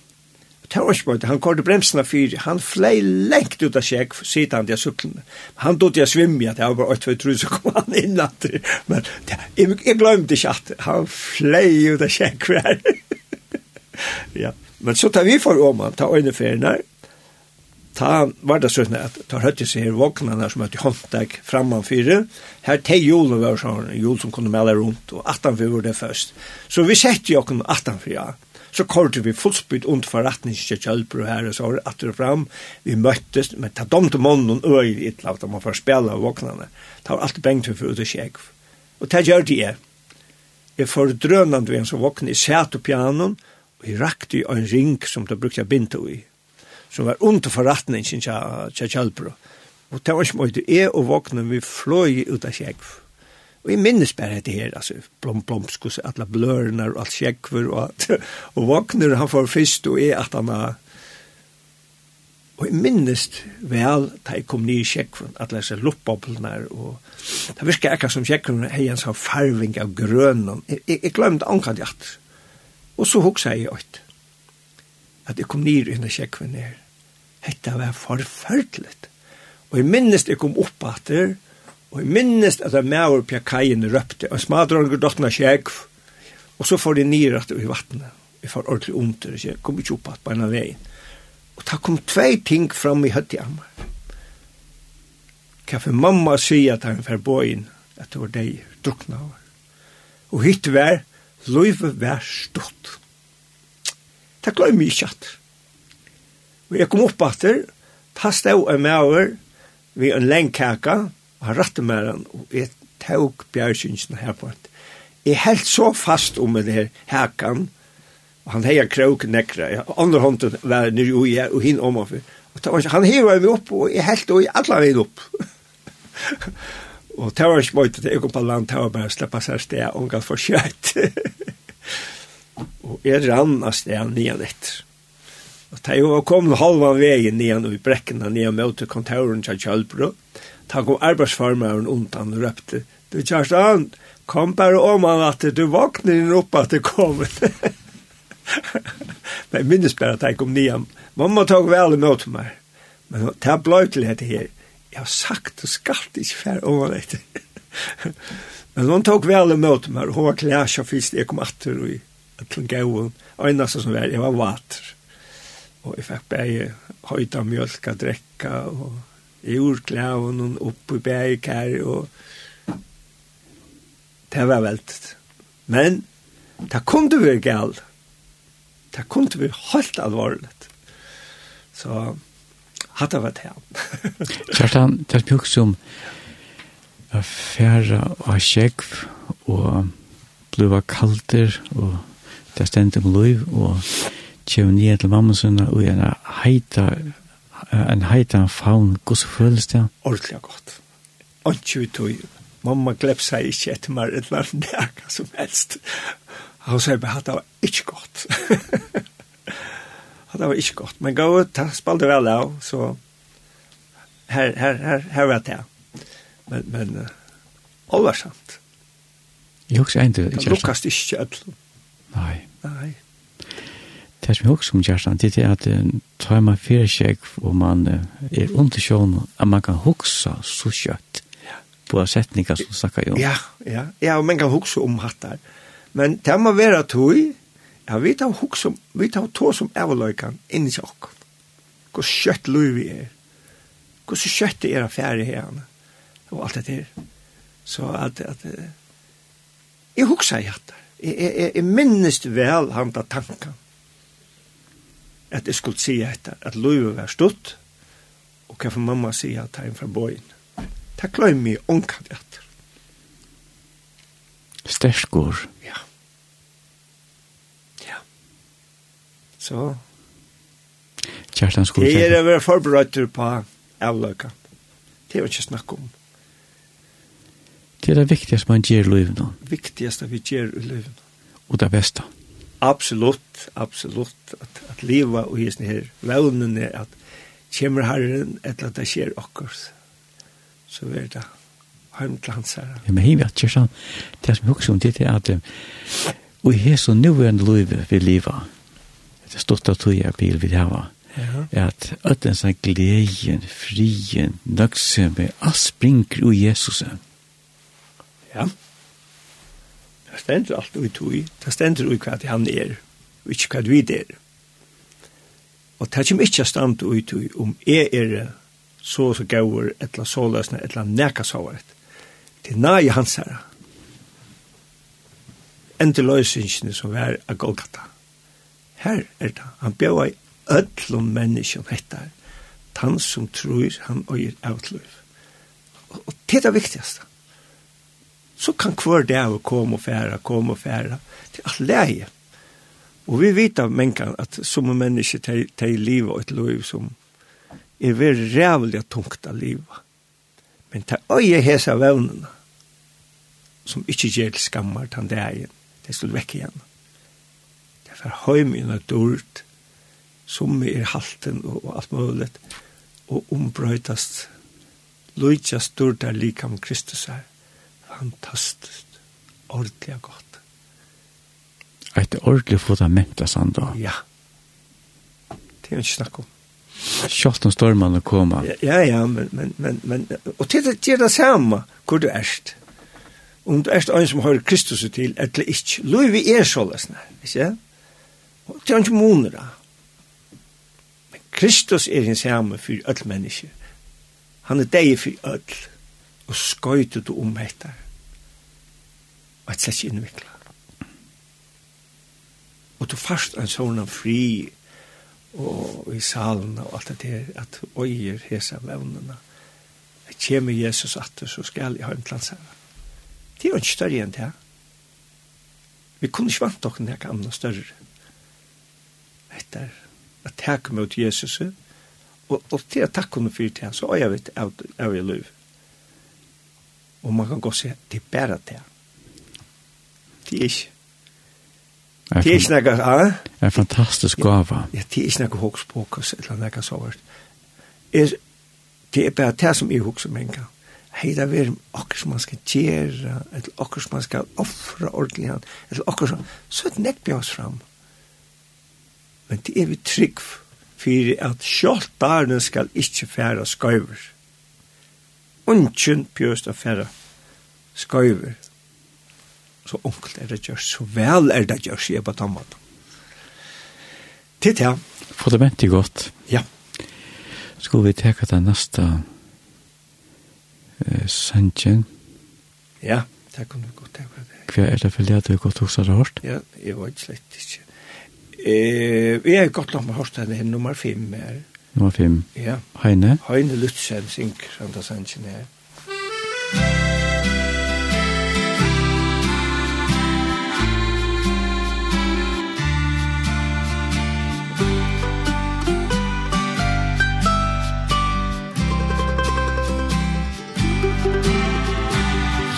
det var ikke bare, han kort bremsen av fyri, han flei lengt ut av sjekk, sitte han til suklene. Han tog til å svimme, at jeg var bare 8-2-3, så kom han inn at det, men jeg, jeg glemte ikke at han flei ut av sjekk hver. ja, men så tar vi for om Åman, ta øyneferiene, ta var det sånn at ta høtte seg her våknene som at håndtak framman fire her te julen var sånn jul som kunne melde rundt og 18 fyrir var det først så vi sette jo åkken 18 fyrir Så korte vi fullspyrt under forretningskjølper og her og så var det atter og fram. Vi møttes, men ta dem til månen og øy i et lavt, da man får spille av våknene. Ta var alltid bengt for ut og skjegg. Og det gjør det jeg. Jeg får drønende ved en som våkne, jeg satt på pianon, og jeg rakte en ring som det brukte jeg binte i, som var under forretningskjølper. Og det var ikke mye, jeg og våkne, vi fløy ut av skjegg. Og jeg minnes bare det her, altså, blom, blom, skus, alle blørene og alt skjekver, og, *laughs* og våkner han for først, og jeg at han har, og jeg minnes vel, da jeg kom nye skjekveren, at jeg ser luppboblene, og det virker ikke som skjekveren har en sånn farving av grønnen. Jeg, jeg, jeg glemte ankan det. Og så hoksa jeg ut, at jeg kom nye i skjekveren her. Hette var forferdelig. Og jeg minnes det kom opp at det, Og jeg minnes at jeg med over på kajen røpte, og smadronger dottene skjegg, og så får de nere i vattnet. Jeg får ordentlig ondt, og jeg kom ikke opp at av veien. Og da kom tvei ting fram i høtt av meg. Hva for mamma sier at han får bo inn, at det var deg drukna over. Og hitt vær, løyve vær stått. Det glemmer jeg ikke at. Og jeg kom opp at det, da stod jeg med over, vi en lengkaka, og han rattet med han, og jeg tok bjergsynsene her på at jeg held så fast om den her hekan, og han heier krok nekra, ja, andre hånden var nere ui her, og hinn om og fyr. Han heier meg opp, og jeg helt og jeg alle veien opp. *laughs* og det var ikke mye, det kom på land, det var bare å slippe seg sted, og han for kjøtt. og jeg rann av sted nian etter. Og det var kommet halva veien nian, og i brekkene nian møte kontoren til Kjølbro, og ta kom arbeidsformeren undan og røpte, du Kjerstan, kom bare om han at du vakner inn opp at det kom. *laughs* Men minnes bare at jeg kom nye. Mamma tok vel imot meg. Men det er bløy til dette her. Jeg har sagt, du skal ikke fære om han etter. *laughs* Men hun tok vel imot meg, og hun var klæs og fyrst, jeg kom atter og til gauen, og enda som var, jeg var vater. Og jeg fikk bare høyta mjölk og drekka, og jordklaven og opp i bergkær og det var velt. Men det kunne være galt Det kunne være helt alvorlig Så hatt av et her. *laughs* Kjartan, det er mye som var og kjekv og bliva kalder og det stendte om liv og kjem nye til mamma sunna og en heita en heita faun, hvordan føles det? Ordentlig godt. Ordentlig vi tog, mamma glepp seg ikke etter meg et eller annet nærka som helst. Og så jeg bare, det var ikke godt. *laughs* det var ikke godt, men gav, ta, spalte vel av, så her, her, her, her var det. Men, men, uh, oversamt. Jeg husker en til, ikke? Det lukkast ikke, Nei. Nei. Det som jeg husker om Kjerstan, det er at tar man fire seg og man er under sjån, at man kan huske så kjøtt på setningar som snakker jo. Ja, ja, ja, og man kan huske om hatt der. Men det må være tog, ja, vi tar hoksa om, vi tar tog som avløykan inni seg okkur. Hvor kjøtt lui vi er. Hvor så kjøtt er affære her, og alt det der. Så at, at, jeg hoksa i hattar. Jeg, jeg, jeg minnes vel han da tankan at jeg skulle si etter at løyve var stått, og hva for mamma sier at jeg er fra bøyen. Det kløy meg ånkat etter. Sterskår. Ja. Ja. Så. Kjartan skulle Det er å være forberedt på avløka. Det er ikke snakk om. Det er det viktigste man gjør i livet nå. Viktigste vi gjør i livet nå. Og det beste. Ja. Absolutt, absolutt, at, at leva og hisne her vevnen er at kommer herren etter at det skjer okkurs, så er det heim til hans herre. Ja, men heim, at det som jeg husker om det er at og her så nuværende er en løyve vi leva, det er stort av tog jeg bil vi hava, er at ødden sånn gleden, frien, nøgse med, alt springer ui Jesusen. Ja. Det stender alt ui tui. Det stender ui hva han er, og ikke hva vi er. Og det kommer ikke stand ui tui om jeg er så så gaur, etla såløsne, etla neka såret. Det er nai hans herre. Endel løysingsene som er av Golgata. Her er det. Han bjøy i öllum menneskjum hettar. Tan som trur han øyer avtløyf. Og, og det er det viktigaste så kan hver dag komme og fære, komme og fære, til alt leie. Og vi vet av mennkene at som mennesker tar, tar livet og et liv som er veldig rævlig tungt av livet. Men ta øye hesa vevnene, som ikke gjør til skammer til det igjen, det skal vekk igjen. Det er for høymene dårlig, som er halten og, og alt mulig, og ombrøytast, løytjast dårlig er likam Kristus her fantastiskt, ordentlig godt. Et ordentlig fundament av sand da? Ja. Det er jo ikke snakk om. Kjøtt om stormene kommer. Ja, ja, ja, men, men, men, men og til det, til det samme hvor du erst. Om du erst en som har Kristus til, eller ikke. Løyvi er så løsne, ikke? Og det er ikke måneder da. Men Kristus er en samme for alle mennesker. Han er deg for alle. Og skøyte du om etter og et slett ikke innvikla. Og du fast en sånn av fri og i salen og alt det der, at øyer hesa vevnene. Jeg kommer Jesus atter, så skal jeg ha en plass her. Det er jo ikke større enn det. Vi kunne ikke vant dere når jeg kan noe større. Etter at jeg kom ut Jesus, og, og til at jeg kom ut for det, så er jeg vet av i liv. Og man kan gå og si, det er bare det. Det er ikke. Det er ikke noe, ja? Det er fantastisk gava. Ja, det er ikke noe hokspokus, eller noe så vart. Det er bare det som er hoks om enka. Hei, det er akkur som man skal gjøre, eller akkur som man skal offre ordentlig, eller akkur som, så er det nekk bjøs fram. Men det er vi trygg for at sjalt barnen skal ikke fære skøyver. Untjen bjøs da færa skøyver så onkelt er det gjørs, så vel er det gjørs, jeg på den måten. Titt ja. Fundamentet godt. Ja. Skulle vi teka den neste eh, sangen? Ja, det kunne vi godt teka det. Hva er det for det du godt hos har hørt? Ja, jeg var ikke slett ikke. Eh, vi har godt nok med hørt den nummer fem her. Nummer fem? Ja. Heine? Heine Lutzen synker, som det sangen her. Ja.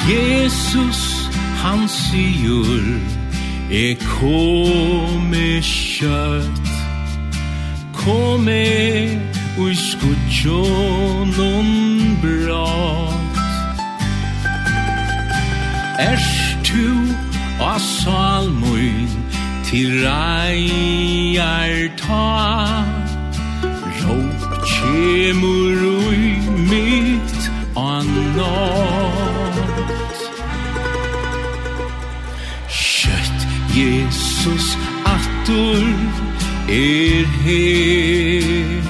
Jesus han sigur E komi kjøtt Komi ui skutjonon brått. Ers tu a salmoin Til reiar ta? Rå kjemur ui mitt annar Jesus attur er her.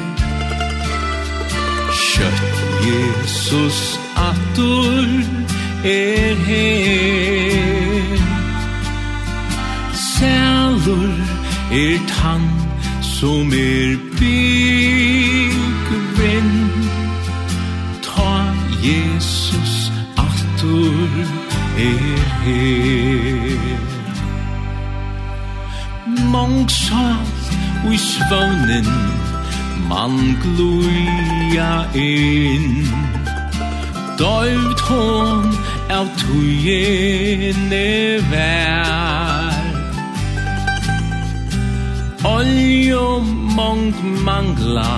Kjøtt Jesus attur er her. Sælur er tann som er vånen man gluja inn. Døyvd hon av tujene vær. Oljo mong mangla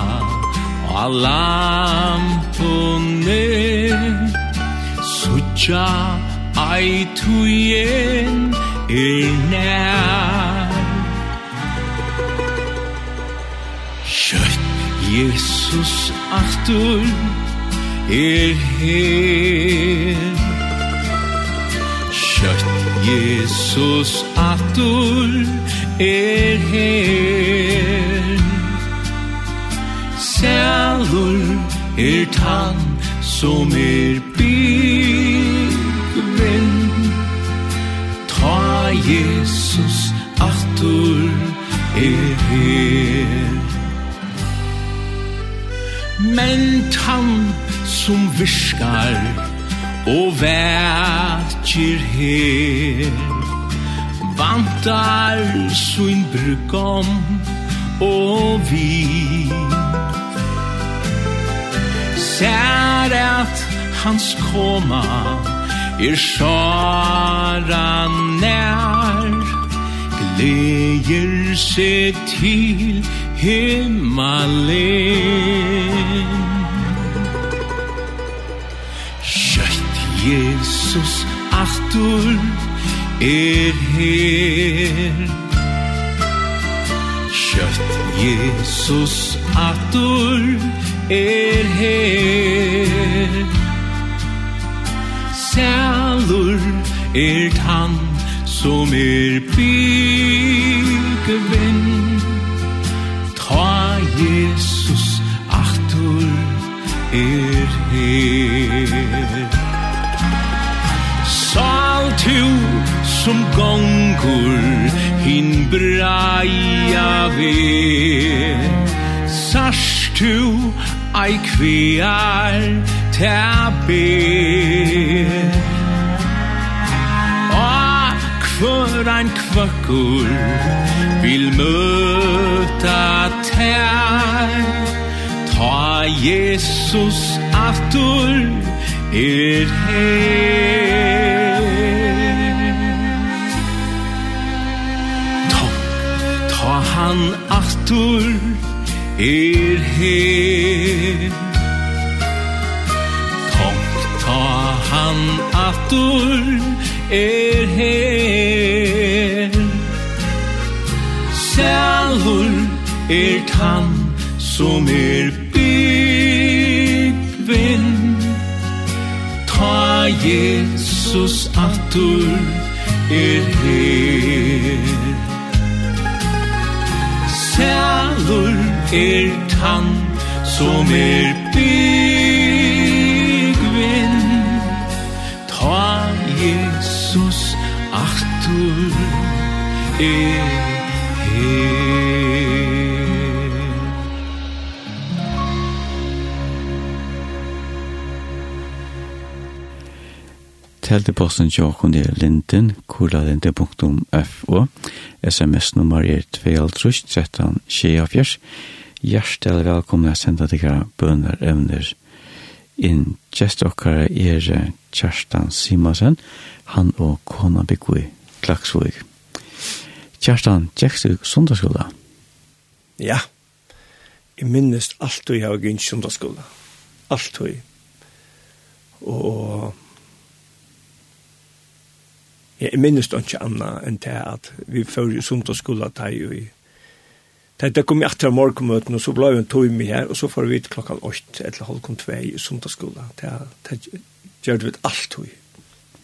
a lampone Sucha ai tujen er nær. Jesus aftur er her. Kjøtt Jesus aftur er her. Sælur er tann som er byggvinn Ta Jesus aftur er her. men han som viskar og verger her. Vantar sin brukom og vi Sær at hans koma er sjara nær. Gleger seg til himmelen. Kjøtt Jesus aftur er her. Kjøtt Jesus aftur er her. Sælur er tann som er byggevinn gongur hin braia ve Sars tu ei kvear tabe A kvör ein kvökkur vil møta tær? Ta Jesus aftur er her. atur er her. Tomt ta han atur er her. Sælur er tann som er byggvinn Ta Jesus atur er er tann som er byggvinn Ta Jesus aftur er her. Telteposten tjokken er linten, kurlalinte.fo, sms-nummer er 2.13.24, Hjertelig velkommen å sende deg bønner evner inn. Gjest dere er Kjerstan Simonsen, han og kona Bikvi Klaksvig. Kjerstan, gjekst du sundagsskola? Ja, jeg minnes alt du har gynnt sundagsskola. Alt du. Og jeg minnes ikke annet enn til at vi fører sundagsskola til i Det kom jag till morgonmöten och så blev en timme här och så får vi ut klockan 8 eller halv kom 2 i söndagsskola. Det, det gjorde vi allt hur.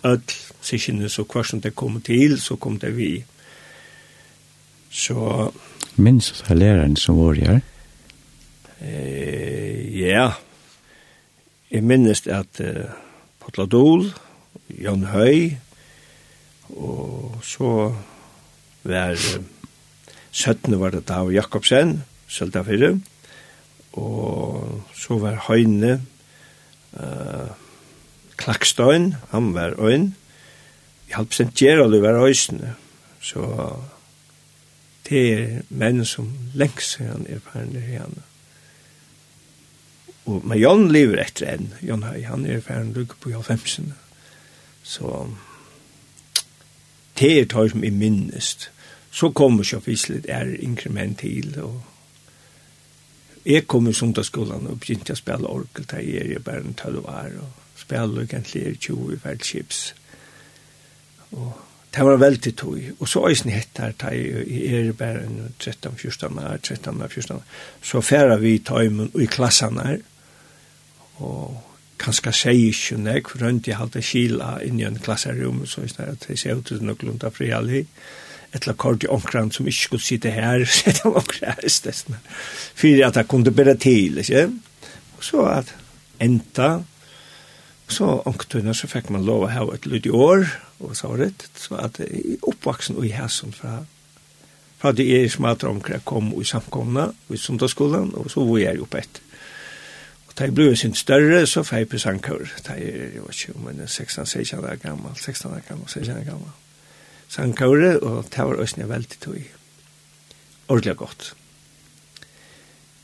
Öll sessioner så kvar som det kom till så kom det vi. Så... Minns du läraren som var här? Eh, ja. Jeg minnes at uh, Potla Dol, Jan Høy, og så var... Uh, 17 var det Dav Jakobsen, sølta fyrre. og så var Høyne, uh, Klakstøyn, han var øyn, i halvprosent Gerald var øysene, så det er menn som lengst siden er ferdig henne. Og, men Jan lever etter enn, Jan Høy, han er færende ferdig på 90 Så det er det som er minnest så kommer så visligt är inkrement till och jag kommer som till skolan och började spela orkel där jag är bara en tolv år och spela egentligen 20 världschips och det var väldigt tog. och så eisen hettar ta i bara en 13-14 år, 13-14 år. Så færa vi tajmen i mun i klassan her. Og kanska seg ikke nek, for rundt jeg halte kila inn i en klasserum, så eisen det at jeg ser ut til noklunda fri alli. Og ett kort i omkran som ikke skulle sitte her, sitte *laughs* omkran her, i stedet. For at jeg kunne bare til, ikke? Og så at enda, så omkran så fikk man lov å ha et lyd i år, og så var det, så at jeg oppvaksen og i hæsson fra fra det er som at omkran kom i samkomna, i sundagsskolen, og så var jeg oppe etter. Og Da jeg ble sin større, så fikk jeg på sangkår. Da jeg var ikke om en 16-16 år gammel, 16 år gammel, 16 år gammel sangkaure, og det var også veldig tog. Ordelig godt.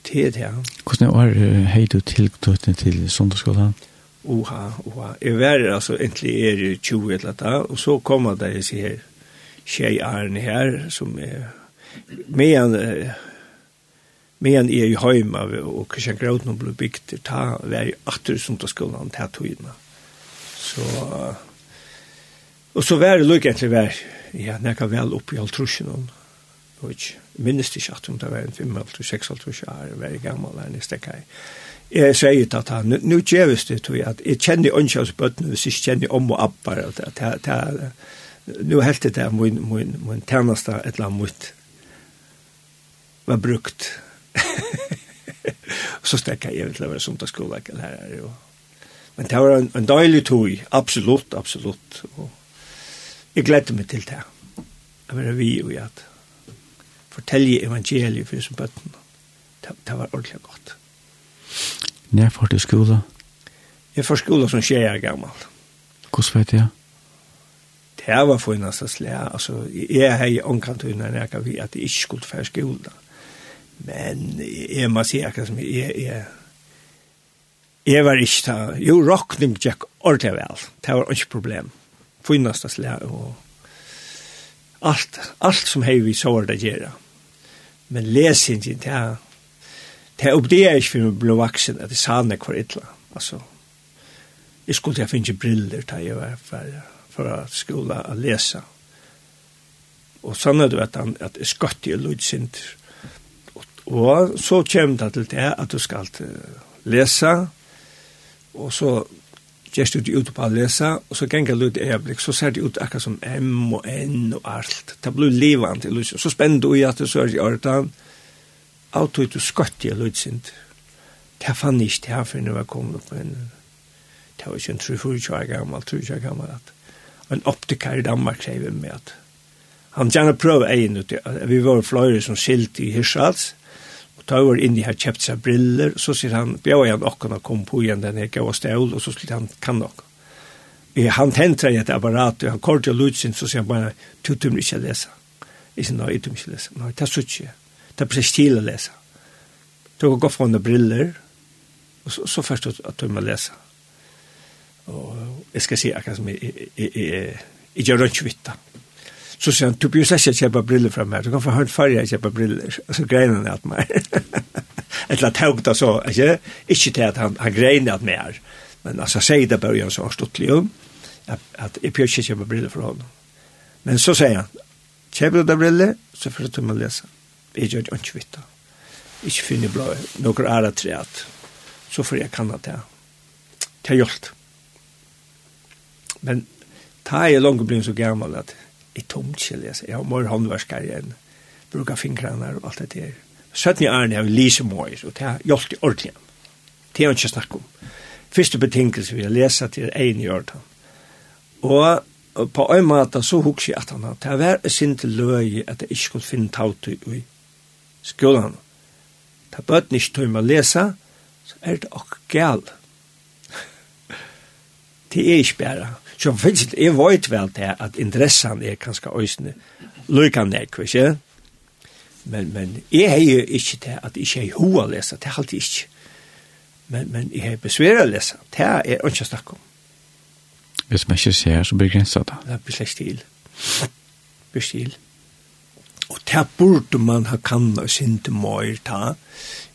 Det er det, Hvordan var hei du tilknyttet til sondagsskolen? Oha, oha. Jeg var altså egentlig er 20 eller da, og så kom det jeg sier tjej Arne her, som er medan medan er i heima og Kristian Grautnum ble bygd ta var i atter sondagsskolen til togene. Så, og så var det lukk egentlig vært ja, nekka vel oppi i halvtrusjen om, og ikke, minnes ikke at det var en 5-6 halvtrusjen er veldig gammel, enn i stekka i. Jeg sier at han, nu gjeves det, tror jeg, at jeg kjenner åndsjøs bøttene, hvis jeg kjenner om og appar, og det, det, nu helt det er min min min tjeneste et eller annet mot var brukt. så stekka jeg vet å være det skulle lägga. Men det var en, en deilig tog, absolutt, absolutt. Og, Jeg gledde meg til det. Jeg var vi og jeg fortelle evangeliet for disse bøttene. Det, det var ordentlig godt. Når får du skola? Jeg får skola som skjer jeg gammel. Hvordan vet jeg? Det var for en av slag. Altså, jeg har jo omkant under når jeg vet at jeg ikke skulle få skola. Men jeg må si akkurat som jeg, jeg, jeg var ikke da. Jo, rockning gikk ordentlig vel. Det var ikke problem finaste slag og allt allt som hej vi såg det göra. Men läs inte det här. Det upp det är inte för blå vuxen att det sanna kvar illa. Alltså jag skulle jag finna briller där jag var för för att skola att läsa. Och sen är det att han att skott i ludsint. Och så kommer det til det att du ska läsa och så gjerst ut ut på å lese, og så ganger det ut øyeblikk, så ser det ut akkurat som M og N og alt. Det blir livet til lysen. Så spennende du i at du sørger er i ordan, alt ut du skott i lysen. Det fann ikke det her for når jeg kom opp en, det var ikke en 3-4 år gammel, 3-4 år gammel, at en optiker i Danmark krever med at han gjerne prøver egen ut, vi var flere som skilt i Hirsals, ta over inn i her kjøpt seg briller, så sier han, bjør jeg åkken å kom på igjen den her gav stål, og så skulle han kan nok. Han tentra i et apparat, og han kort til lutsen, så sier han bare, du tømmer ikke lese. Jeg sier, nei, jeg tømmer ikke lese. Nei, det er så ikke. Det er precis til å lese. Du kan gå fra henne briller, og så, så først at du må lese. Og jeg skal si akkurat som jeg, jeg, jeg, jeg, jeg gjør ikke vitt. Så sier han, du blir slett ikke kjøpe briller fra meg, du kan få hørt før jeg kjøpe briller. og så greinen han at meg. Et *laughs* eller annet høyt, altså, ikke? Ikke til at han, han greiner at meg Men altså, sier det bare gjør så litt om, at, at jeg blir ikke kjøpe briller fra honom. Men så sier han, kjøper du briller, så får du til å lese. Jeg gjør det ikke vitt. Ikke finne blå, noen ære treet. Så får jeg kanna det. Det har gjort. Men ta er langt blitt så gammel at i tomt kjell, jeg har mer håndverskar igjen, bruka fingrarna og alt det der. Søtten i Arne har vi lise mor, og det har gjort i ordentlig. Det har vi ikke snakket om. Første betingelse vi har lesa til egen i ordan. Og på en måte så husker jeg at han har det har vært sin til løy at jeg ikke skulle finne tautu i skolan. har bøtt ikke tog med å lese, så er det ok gal. *laughs* Det er ikke bare Så finnes det, jeg vet vel det at interessen er kanskje øyne løkene, ikke? Men, men jeg har jo ikke det at jeg ikke har hoa lese, det er alltid ikke. Men, men jeg har besværet å lese, det er ikke snakk om. Hvis man ikke ser, så begrenser det. Det blir slett stil. Det blir stil. Og det burde man ha kan og sinte møyr ta.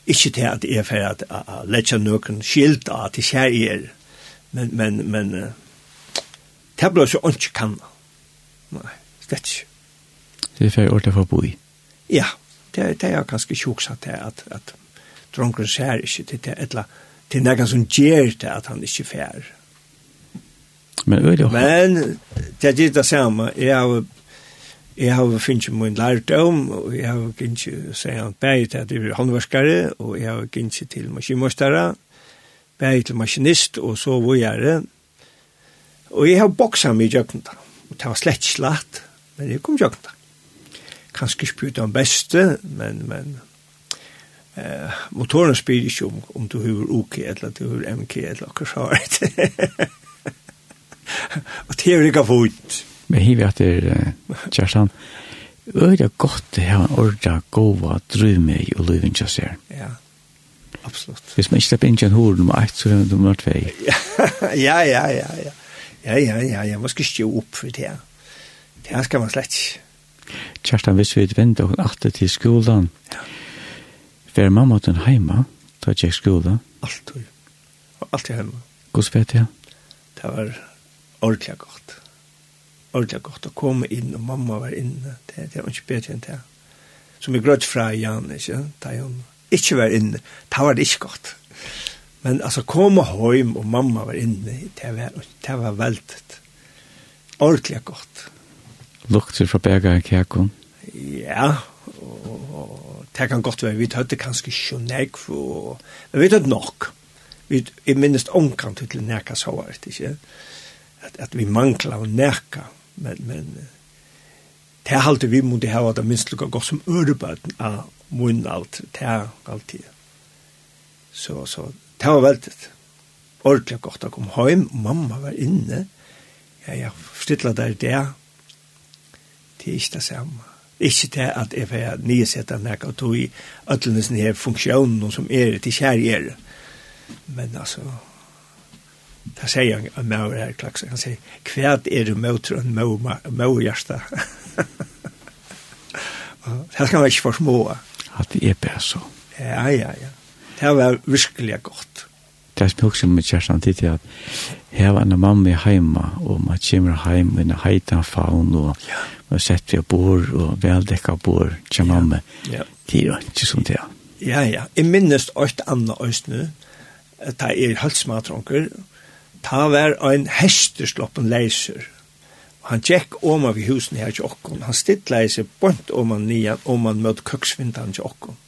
Ikke til at jeg er for at jeg legger noen skilt av til kjærgjør. Men, men, men, uh, Det blir så ikke kanna. Nei, slett ikke. Det er ferdig ordentlig for å bo i? Ja, det, det er ganske sjoksatt det at, at dronken ser ikke til det, eller til noen som gjør det at han ikke fer. Men øyelig også? Men det er det samme. Jeg har Jeg har finnet min lærdom, og jeg har finnet seg han bæg til at jeg er håndverskere, og jeg har finnet til maskinmøstere, bæg til maskinist, og så vågjere. Og jeg har bokset meg i jøkken da. Og det var slett slatt, men jeg kom jøkken da. Kanskje spyrt om beste, men, men eh, motoren spyr ikke om, om du har OK eller du har MK eller akkurat så har det. Og det er ikke fort. Men hiver at det er, Kjerstan, øyre godt det her orda gova drømme i oliven kjøsser. Ja, absolutt. Hvis man ikke slipper inn til en hord nummer 1, så er det nummer 2. ja, ja, ja, ja. Ja, ja, ja, ja, man skal stå opp for det. Det skal man slett ikke. Kjerstan, hvis vi venter og atter til skolan, ja. var mamma den heima, da gikk skola? Alt, og alt er heima. Hvordan vet jeg? Det var ordentlig godt. Ordentlig godt å komme inn, og mamma var inne. Det, det var ikke bedre enn det. Som vi grøtt fra Jan, ikke? Da hun ikke var inne, da var det ikke godt. Men alltså komma hem och mamma var inne, det var, det var väldigt ordentligt gott. Lukter fra bega i kjekon? Ja, og det kan godt være, vi tøtte kanskje ikke nek, men vi tøtte nok. Vi er minst omkant til nekka så var det ikke, at, at vi mangla og nekka, men, men det halte vi måtte hava det minst lukka godt som ørebøten av munn alt, det er alltid. Så, så Det var veldig ordentlig godt å komme hjem. Mamma var inne. Ja, jeg forstilla der det. Det er ikke det samme. Ikke det at jeg får nyesette nek og tog i ødelendelsen her funksjonen som er til kjærgjere. Men altså, Da sier han en maur her, klaks. Han sier, hva er det møter en maur hjerte? Det skal man ikke forsmåa. At det er bare så. Ja, ja, ja det var virkelig godt. Det er som jeg husker med kjæresten tid til at her var en mamma heima, og man kommer heim med en heitan faun, og man setter vi bor, og veldekka bor til mamma. Ja. Det er jo ikke sånn det. Ja, ja. Jeg minnes alt annet østene, ta er halsmatronker, ta var en hestersloppen leiser, han tjekk om av husen her til okken, han stitt leiser bort om han nian, om han møtt køksvindan til okken.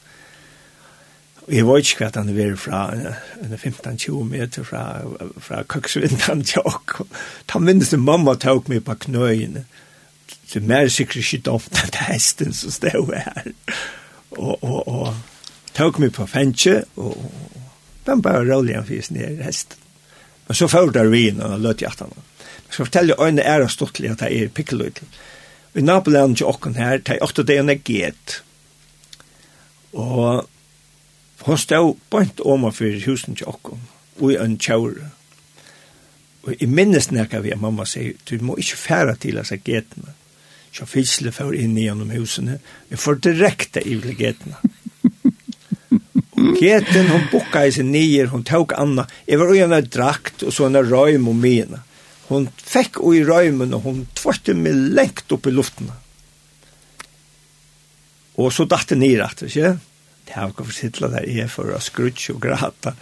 Og jeg vet ikke hva han er fra 15-20 meter fra, fra køksvindan til åk. Ta minnes det mamma tok meg på knøyene. Det er mer sikkert ikke dumt at hesten som stod her. Og, og, og tok meg på fenskje, og den bare rolig han fyrst ned i hesten. Men så får der vi inn, og løt hjertan. Jeg skal fortelle øyne er og stortlig at jeg er pikkeløyt. I nabolandet til åkken her, det er åtte det enn jeg gett. Og Hon stod bant oma fyrir husen til okkom, og i en tjaure. Og i minnes nekka vi mamma sier, du må ikke færa til hans getene. Så fylsle fyrir inn gjennom husene, vi får direkte i getene. Geten, hon bukka i sin nier, hon tåg anna. Jeg var ujana drakt og sånne røym om mina. Hon fekk ui røymen og hon tvarte meg lengt opp i luftena. Og så datte nir at, ikke? det har gått sittla der er for å skrutsje og grata.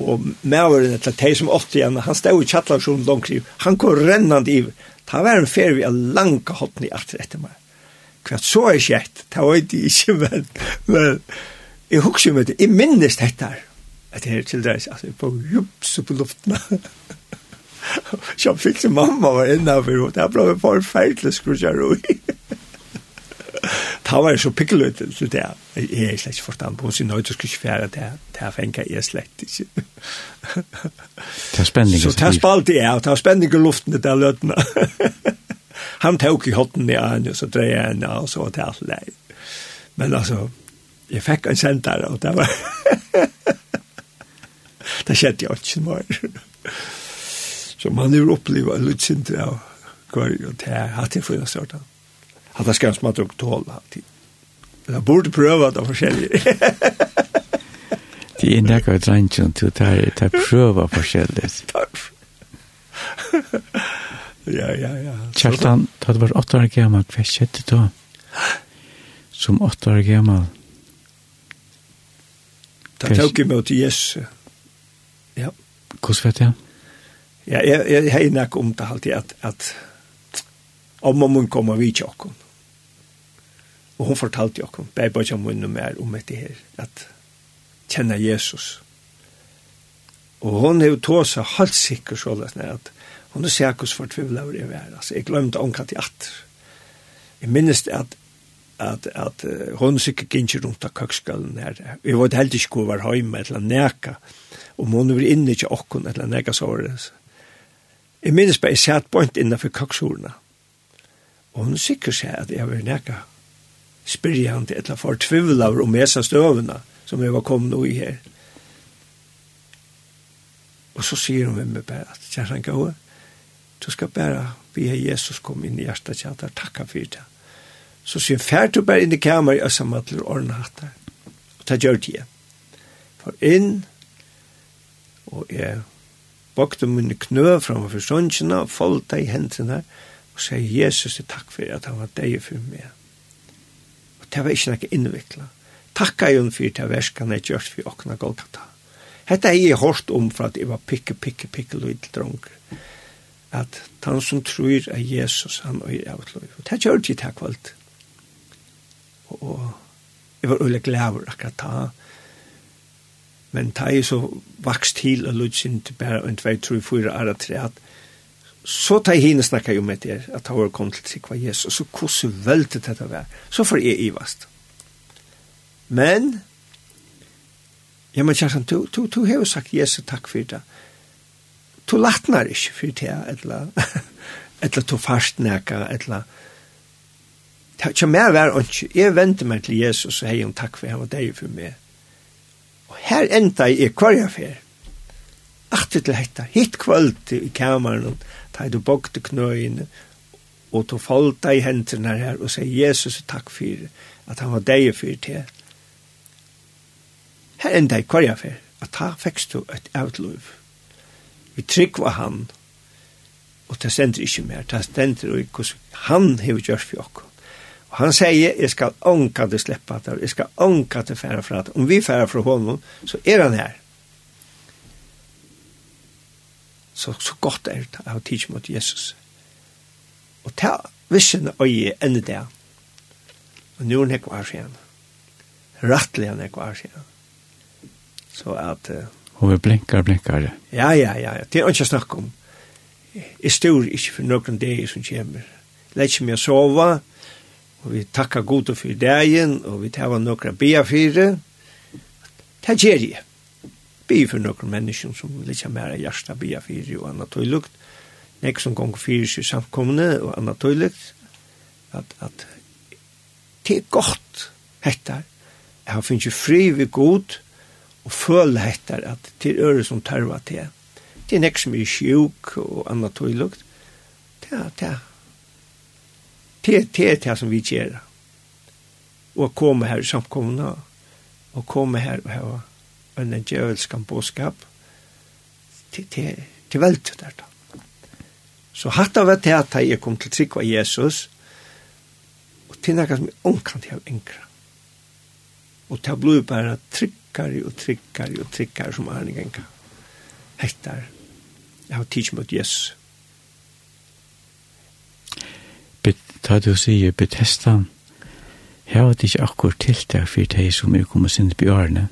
Og maveren etter teg som åtte igjen, han stod i kjattlarsjonen langt i, han kom rennande i, ta var en fer vi er langt hotten i atter etter meg. Kvart så er kjett, ta var det ikke, men, men jeg husker meg det, jeg minnes dette her, at jeg er til deres, altså, jeg på jups på luften. *laughs* Så fikk mamma var inne av, og det ble forferdelig skrutje og i. *laughs* Ta var så pikkeløyt, så det er jeg slett ikke forstand på, så nøyt du skulle ikke fjære det, det er fengt jeg slett ikke. *laughs* Det er spenning. Så det er spalt det er, og det er spenning i luften, det er løtene. *laughs* Han tok i hotten i øynene, så dreier jeg henne, og så var det alt det. Men altså, jeg fikk en senter, og det var... det skjedde jo ikke mer. Så man har opplevd litt sint av hver, og det er hatt jeg for å starte att det ska man tog tål alltid. Jag borde pröva det forskjellige. Det är nekka ett ranchen till att ta, ta pröva forskjelligt. *laughs* *laughs* ja, ja, ja. Kjartan, da du var åtta år gammal, hva skjedde da? Som åtta år gammal? Da tok jeg meg til Jesus. Ja. Hvordan vet jeg? Ja, jeg, jeg, jeg har nok om det alltid at, at om og mun kommer vi til åkken. Og hun fortalte jo okkur, bare bare om hun og mer om dette her, at kjenne Jesus. Og hun er jo tåsa halvt sikker så løs at hun er sikkert for tvivla over det være. Altså, jeg glemte omkatt i atter. Jeg minnes det at at, at uh, hon sikkert gikk rundt av køkskallen her. Vi var helt ikke hvor var hjemme eller neka. Om hun var inne ikke okken eller neka så var det. Jeg minnes bare jeg satt bort innenfor køkshorene. Og hun sikkert sier at jeg var neka spyrjande tvivl av om hesa støvene som jeg var kommet i her. Og så sier hun med meg bare at kjæren gav, du skal bare be Jesus kom inn i hjertet kjæren, takka for det. Så sier hun, fær du bare inn i kamer i Øsamattler og ordne hatt der. Og det gjør det. For inn, og jeg bakte mine knø framfor sånnsjene, og folta i hendene, og sier Jesus, takk for at han var deg for meg det var ikke noe innvikla. Takka jo for det verskene jeg gjør for åkne Golgata. Hette er jeg hørt om for at jeg var pikke, pikke, pikke lydel dronger. At han som tror er Jesus, han og jeg er utløy. Det gjør det her kvalt. Og jeg var ulig glæver akkurat da. Men det er så vokst til og lyd sin til bare en 2, 3, 4, 4, 3, 4, så tar jeg henne snakka jo med det, at han var kommet til sikva Jesus, så hvordan velte dette var, så får jeg ivast. Men, ja, men Kjartan, du, du, du har jo sagt Jesus takk for det. Du latnar ikke for det, eller, *laughs* eller du fast fastnæka, eller, Tja mer var ikke, jeg venter meg til Jesus og hei om takk for han og deg for meg. Og her enda jeg er hver jeg fer. Aktet til hetta, hitt kvöld i kameran og ta du bogte knøyene, og du folda i hendene her og sier Jesus takk for at han var deg for til. Her enda i kvarja for, at ta fikk du et avtløv. Vi trygg var han, og det stender ikke mer, det stender og hvordan han har gjort for oss. Og han sier, jeg skal ånka det sleppa det, jeg skal ånka det færa fra det. Om vi færa fra honom, så er han her. så, så godt er det å ha tige mot Jesus. Og ta vissen øye enn det. Og nå er det ikke hver igjen. Rattelig er det ikke hver igjen. Så at... Uh, og vi blinkar, blinkar. Ja, ja, ja. Det er ikke snakk om. Jeg står ikke for noen dager som kommer. Lett ikke mer sove. Og vi takkar god for dagen. Og vi tar noen bia fire. Det gjør jeg be for noen mennesker som vil ikke mer hjertet be for og annet tøylukt. Nek som gong fyrir seg samkomne og annet tøylukt. At, at det er godt hette. Jeg har finnet fri vi god og føle hette at det er øre som tarva til. Det er nek som er sjuk og annet tøylukt. Det er det. Det er det, det som vi gjør. Og komme her i samkommende og komme her og hava en djevelskan boskap til, til, til velt der da. Så hatt av at jeg kom til trygg av Jesus og til noe som omkant jeg enkra. Og til å bli bare tryggere og tryggere og tryggere som er en enka. Hektar. Jeg har tids mot Jesus. Ta du sier Bethesda, her var det ikke akkur tiltak for deg som er kommet sin bjørne.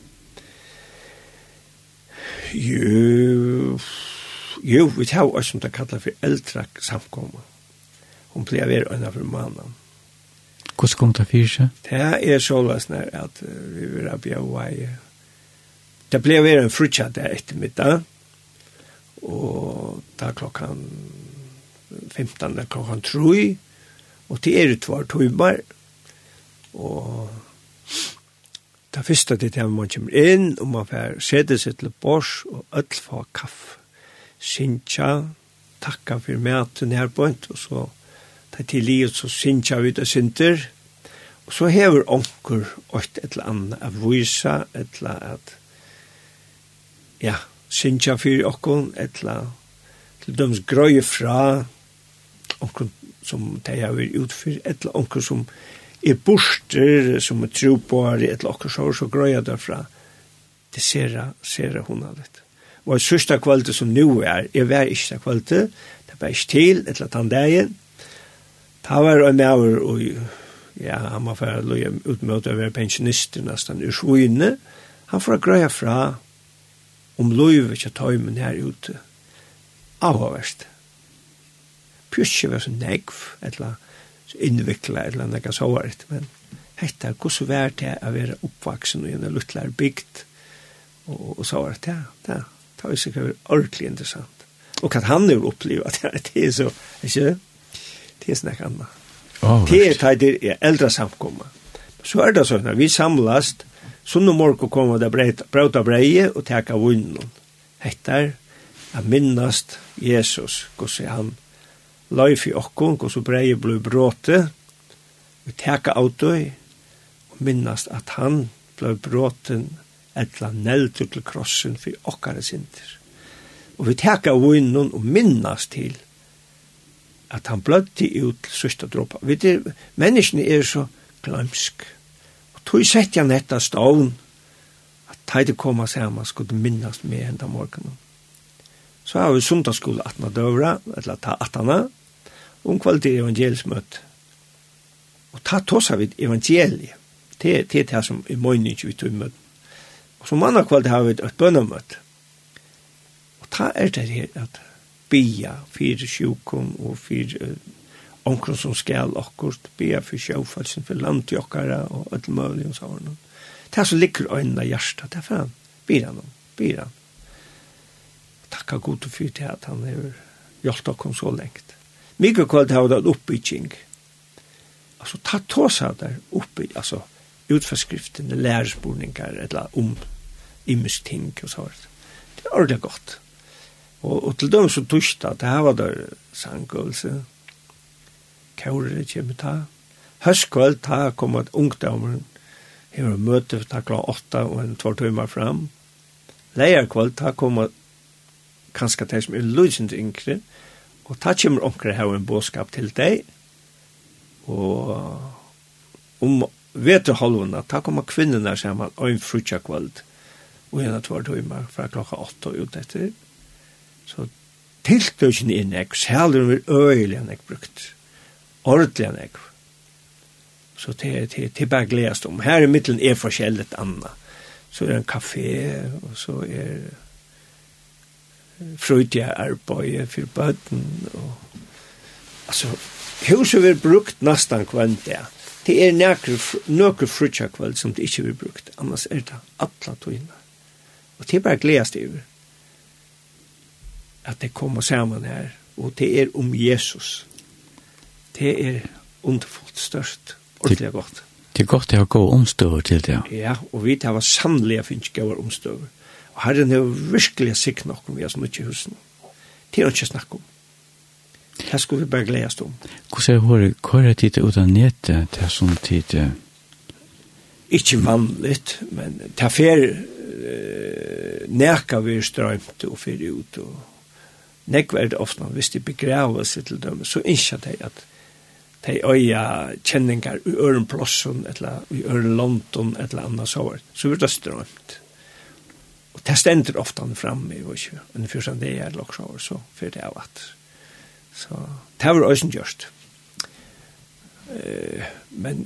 Jo, jo, vi tar oss som det kallar for eldre samkommer. Hun blir vera øyne for mannen. Hvordan kom det fyrir seg? Det er så løsner at vi vil ha bjøy. Det ble vera en frutja der ettermiddag, og da klokkan 15, da klokkan 3, og til er det var tøymer, og det første det er man kommer inn, og man får sette seg til bors, og ødel får kaffe. Sintja, takka for maten her på en, og så tar til livet, så sintja vi det sinter, og så hever onker åt et eller annet av vysa, et eller annet, ja, sintja for okken, et eller annet, til døms grøye fra, onker som de har vært utfyr, et eller onker som er borster som er tro på her i et lakker så, så grøyer derfra. Det ser jeg, ser jeg hun av det. Og det sørste kvalitet som nå er, er vær ikke det kvalitet, det var ikke til, et eller annet dagen. Ta var en maver, og ja, han var ferdig løye utmøte over pensjonister nesten ur svojene. Han får grøye fra om løyve ikke tøymen her ute. Avhåverst. Pjusje var så negv, et eller annet innvikla eller nekka såvarit, men hetta, hvordan vær det å være oppvaksen i en luttlar bygd, og, og såvarit, ja, ja, det var sikkert ordentlig interessant. Og at han *laughs* er opplevd at det er så, ikke, det er snakk anna. Oh, det er det er, eldre samkomma. Så er det sånn vi samlast, så og morgen kommer det brauta breie og teka vunnen. Hetta er a minnast Jesus, hvordan han løyf i okkong, og så brei blei bråte, vi teka autoi, og minnast at han blei bråten etla neltu til krossen for okkare sinter. Og vi teka vunnen og minnast til at han blødde ut til sørsta dråpa. Vi er, menneskene er så glømsk. Og tog sett jeg netta stavn, at teide koma saman skulle minnast med enda morgenen. Så har vi sundagsskole 18 døvra, eller ta 18 om kvalitet evangelsmøtt. Og ta tossa vid evangeliet. Det er det som er møyning vi tog møtt. Og som andre kvalitet har vi et bønnemøtt. Og ta er det her at bia fyrir sjukum og fyrir onkron som skal akkurat bia fyrir sjåfalsen for landjokkara og öll møylig og sånn. Det er så ligger øynene hjertet, det er for han. Bira han, bira han. Takka god fyrt til at han har gjort oss så lengt mikrokvalt har det oppbygging. Altså, ta tås av det oppbygging, altså, utforskriftene, lærespurningar, eller om imisk ting og så hvert. Det er ordentlig godt. Og, og til dem som torsdag, det her var der sangøvelse, kjører kommer ta, høstkveld ta kom et ungdommer, her var møte ta klokka åtta og en tvær timer fram. Leierkveld ta kom et kanskje det som er løsende yngre, Og ta kommer omkring her en bådskap til deg, og om vet du veterhalvene, ta kommer kvinnerne sammen, og en frutja kvöld, og en av tvær timer fra klokka åtta og ut etter. Så tiltøkene inn jeg, særlig om vi øyelig enn jeg brukt, Ordelig enn jeg. Så det er til, til bare gledest om. Her i middelen er forskjellig anna. Så er det en kafé, og så er det frøydige arbeid for bøten. Og, altså, huset vil brukt nesten kvendt det. Det er nøkker frøydige kveld som det ikke vil brukt. Annars er det alle togene. Og det er bare gledest over at det kommer sammen her. Og det er om Jesus. Det er underfullt størst. Ordentlig godt. Det er godt det har gått omstøver til det. Ja, og vi tar var å finne gøyere omstøver. Herren er virkelig sikk nok om vi har smutt i husen. Det er ikke snakk om. Det skulle vi bare glede oss om. Hvordan er hår, hva er det ut av nettet til sånn tid? Ikke vanligt, men det er fer uh, nærka vi er strømt og fer ut og nekk var det ofte, hvis de begraver seg til dem, så ikke de at de øya kjenninger i øren Plosson, eller i øren London, eller annet så var Så vi er det strømt. Og det stender ofte han framme, og ikke, og den første det er loksjår, så fyrt det av at. Så det var også gjørst. Uh, men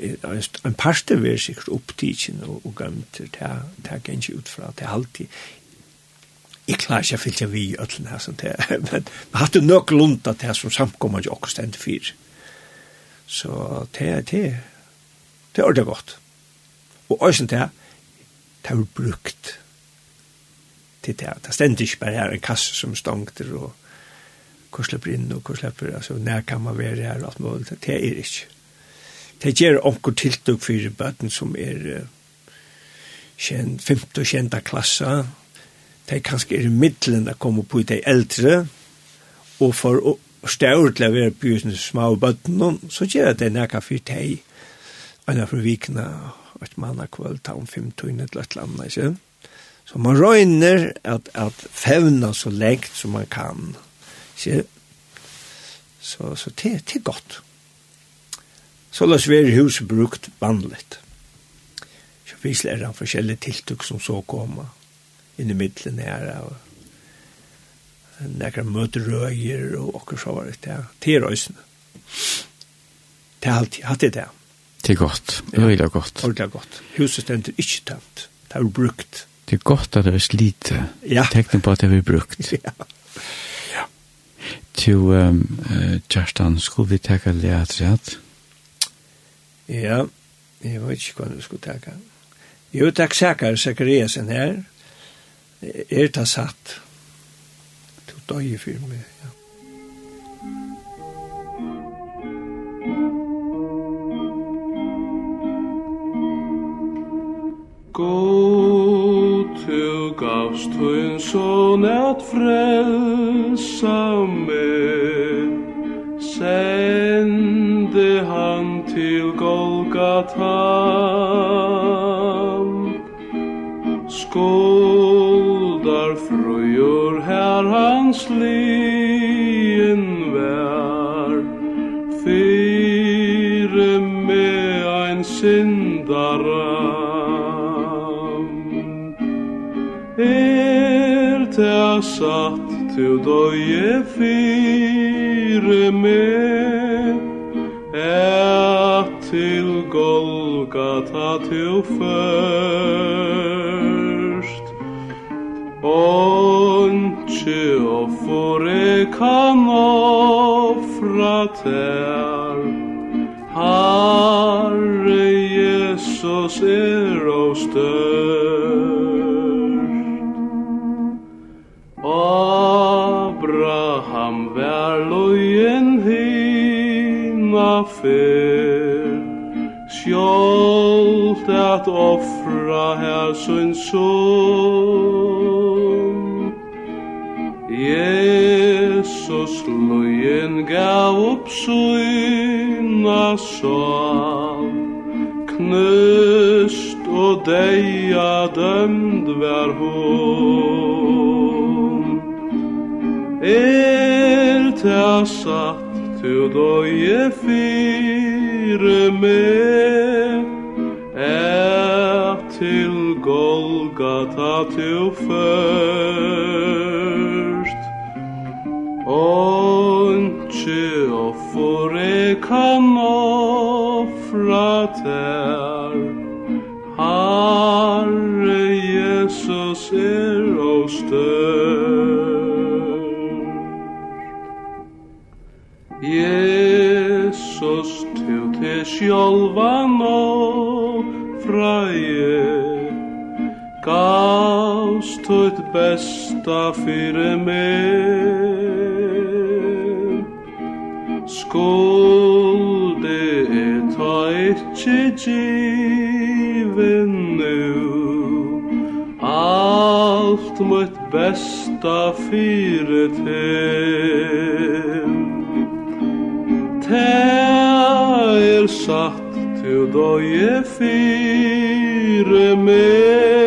en parste var sikkert opptidsen og, og gømt, det det er ikke ut fra, det er alltid, Jeg klarer ikke å fylle vi i øtlen her, sånn det. men vi hadde nok lunt at det er som samkommer ikke akkurat stendt fyr. Så det er det. Det er det godt. Og også det, det er brukt til det. Det stender ikke bare her en kasse som stangter og hvor slipper inn og hvor slipper, altså når kan man være her og alt mulig. Det er ikke. Det gjør onker tiltøk for bøten som er kjent, uh, femte og kjente klasse. Det er kanskje er i middelen å komme på de eldre og for å større til å være på de små bøten, så gjør det nærkere for de. Anna fra Vikna, et mann av kveld, ta om fem tøyne til et eller annet, ikke? Så man røyner at, at fevna så lengt som man kan. Så, så, så det, det er godt. Så la oss være huset brukt vanligt. Så vi slår han forskjellige tiltuk som så kommer inn i middelen her. Og nekker møter røyer og akkur så var det det. Det er røysene. Det er alltid, hatt det det. Det er godt, det er veldig godt. Det er godt. Huset stender ikke tamt. Det er brukt. Det er godt at det er slite. Ja. Tekne på at det er brukt. *laughs* ja. ja. Til um, uh, Kjerstan, skulle vi teka leatret? Ja, jeg vet ikke hva du skulle teka. Jo, takk sækare Sekariasen her. Er det satt? Du døg i firme, ja. Go gavst hun så nært frelsa meg Sende han til Golgata. Skoldar frøyur her hans liv. satt til døye fyre med. Er til Golgata til først. Ontsje offore kan offra ter Herre Jesus er og størst at offra her sin son Jesus lojen gav upp sina sal knust og deia dømd var hon. Er ta satt tu doje fire med. Golgata tu først. Ontsje offore kan offra ter Herre Jesus er og stør Jesus tu til sjolvan besta fyrir meg. Skulde er ta ikkje givin nu Alt mot besta fyrir til Ta er satt til døye fyrir meg.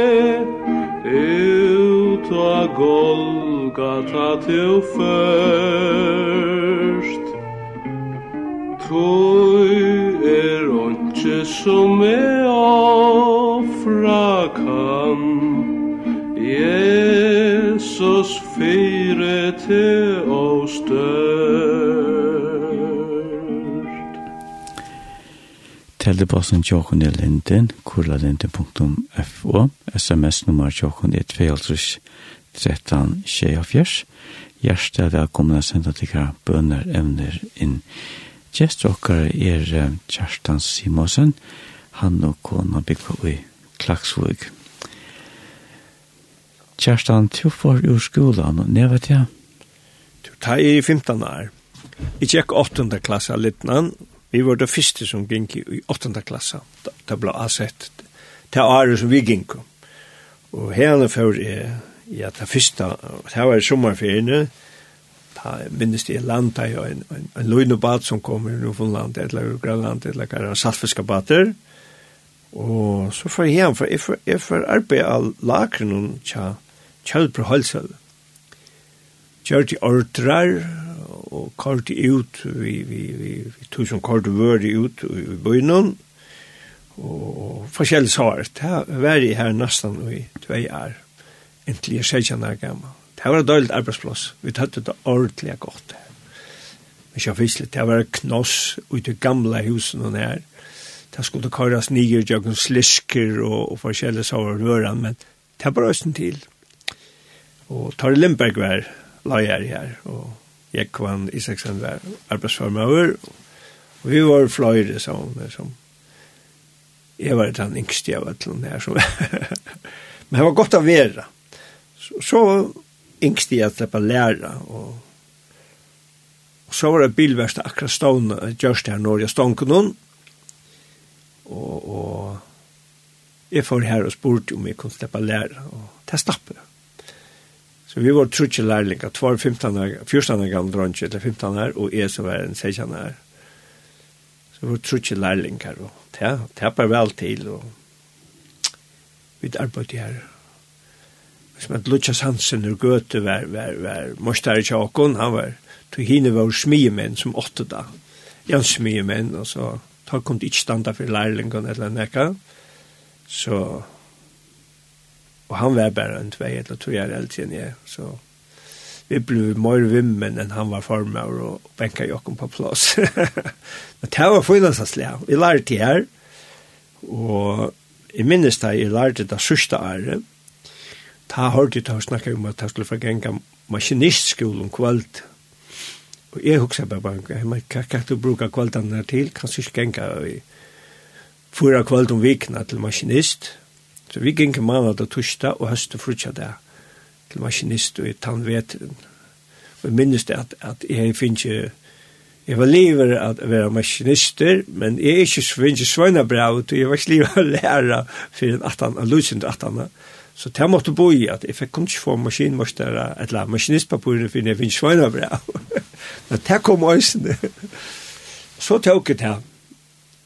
Golgata til først Tøy er ontsje som er ofra kan Jesus fyre til oss dørst Teldebassen tjokken i linden kurlalinden.fo, SMS nummer tjokken i 2 13-24. Gjerst er det kommet å sende til hva bønner evner inn. Gjest okker er Kjerstan Simonsen, han og kona bygge i Klagsvåg. Kjerstan, du får ur skolan, og nevet til? Du tar i 15 år. Jeg gikk 8. klasse littnan. Vi var det første som gikk i 8. klasse. Det ble avsett. Det er året som vi gikk. Og henne før jeg ja, det første, det var i sommerferiene, ta minnes det landa i en, en, en løgnebad som kommer i Nordfondland, eller Grønland, eller hva er saltfiskebater. Og så får jeg hjem, for jeg får, jeg får arbeid av lakren tja kjølpro halsel. Kjør til ordrar, og kort ut, vi, vi, vi, vi tog som kort vør ut i bøynen, og forskjellig svar. Det var jeg her nesten i tvei år inntil jeg seg kjenner gammel. Det var et døylig arbeidsplass. Vi tatt det ordentlig godt. Men ikke fyselig, det var knoss ut i gamle husen og nær. Det skulle køres nye jøkken slisker og, og forskjellige sover røren, men det var også til. Og Tari Lindberg var lager her, og Jekvann Isaksen var arbeidsformøver, og vi *laughs* var fløyre som, som jeg var den yngste av et eller annet her, Men det var godt å være. Så, så yngst jeg til å lære, og, og så var det bilverste akkurat stående, gjørst her når jeg stående noen, og, og jeg får her og spurte om jeg kunne slippe lære, og det stappet. Så vi var trutje lærlingar, tvar 15 14 gamle dronje, eller 15 her, og jeg som var en 16 her. Så vi var trutje lærlingar, og det tappar vel til, og vi arbeidde her som at Lukas Hansen ur Goethe var, var, var mostare tjakon, han var tog hine var smiemenn som åtte da. Jan smiemenn, og så tar kom det ikke standa for lærlingen eller nekka. Så, og han var bare en tvei, eller tog jeg helt igjen jeg, så vi ble mer vimmen enn han var former og benka jokken på plass. *laughs* Men det var finansaslig, vi lærte det her, og jeg minnes da jeg lærte det sørste året, ta hørte ta snakke om at ta skulle få forgenga maskinistskolen kvalt. Og jeg hugsa bare bare, men hva kan du bruke kvaltene der til? du ikke genga i fyra kvalt om vikna til maskinist. Så vi genga mandag og torsdag og høst og frutja der til maskinist og i tannveteren. Og jeg minnes det at, at jeg finner ikke Jeg var livet at være maskinister, men jeg er ikke svinnig svøyna bra ut, og jeg var ikke livet å lære for en 18, en lusen lusende 18, Så det måtte bo i at jeg fikk ikke få maskinmørstere, eller annet maskinistpapurer, for jeg finner svøyre bra. Men det kom også. Så tok jeg det.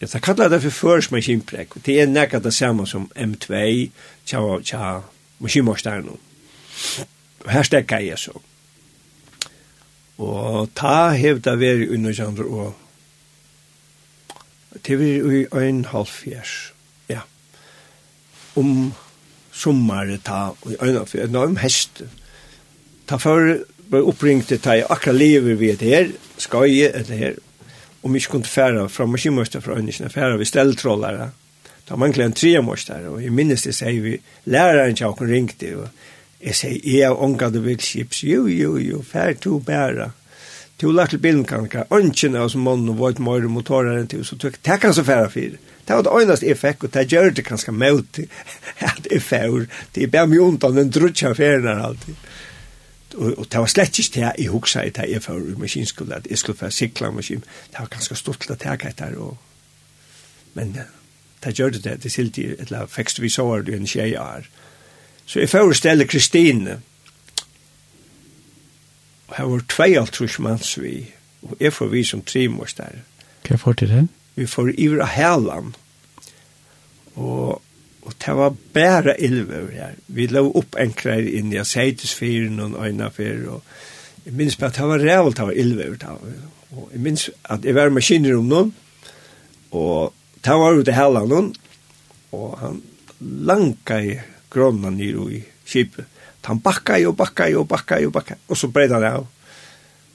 Jeg tar kallet det for førsmaskinprek, og det er nekket det samme som M2, tja, tja, maskinmørstere Og her stekker jeg så. Og ta hevda veri under andre og til vi i en halv fjers. Ja. Om um, sommar ta og øyna for en enorm hest. Ta for var oppringte ta i akkurat lever vi et her, skal jeg et her, om vi ikke kunne fære fra maskinmøster fra øynene, fære vi steltrollere. Da manglet en tre tremøster, og jeg minnes det sier vi, læreren til åkken ringte, og jeg sier, jeg er ångat og vilskips, jo, jo, jo, fære to bæra. To lagt til bilen kan ikke, ønsken av som mannen og vårt møyre motorer enn til, så tøk, takk han så fære fire. Det var det øyneste jeg fikk, og det gjør det ganske møte *laughs* at jeg får. Det er bare mye ondt av den drutja ferien her alltid. Og, og det var slett ikke det jeg huksa i det jeg får i maskinskolen, at jeg skulle få sikla maskin. Det var ganske stort til å teke etter, og... men det gjør det det, det silt i et eller annet fikst vi så var det en tjej er. Så jeg får stelle Kristine, og her var tvei altrus manns vi, og jeg får vi som trimors der. Hva får til det? Vi får iver av helan, Og, og det var bare ilver her. Vi lå opp enklere inn i Seitisfyren og Øynafyr, og jeg minns på at det var reelt, det var ilver. Og jeg minns at jeg var maskiner om noen, og det var ute hele noen, og han lanka i grånene nere i skipet. Han bakka i og bakka i og bakka i og bakka i, og så breid han av.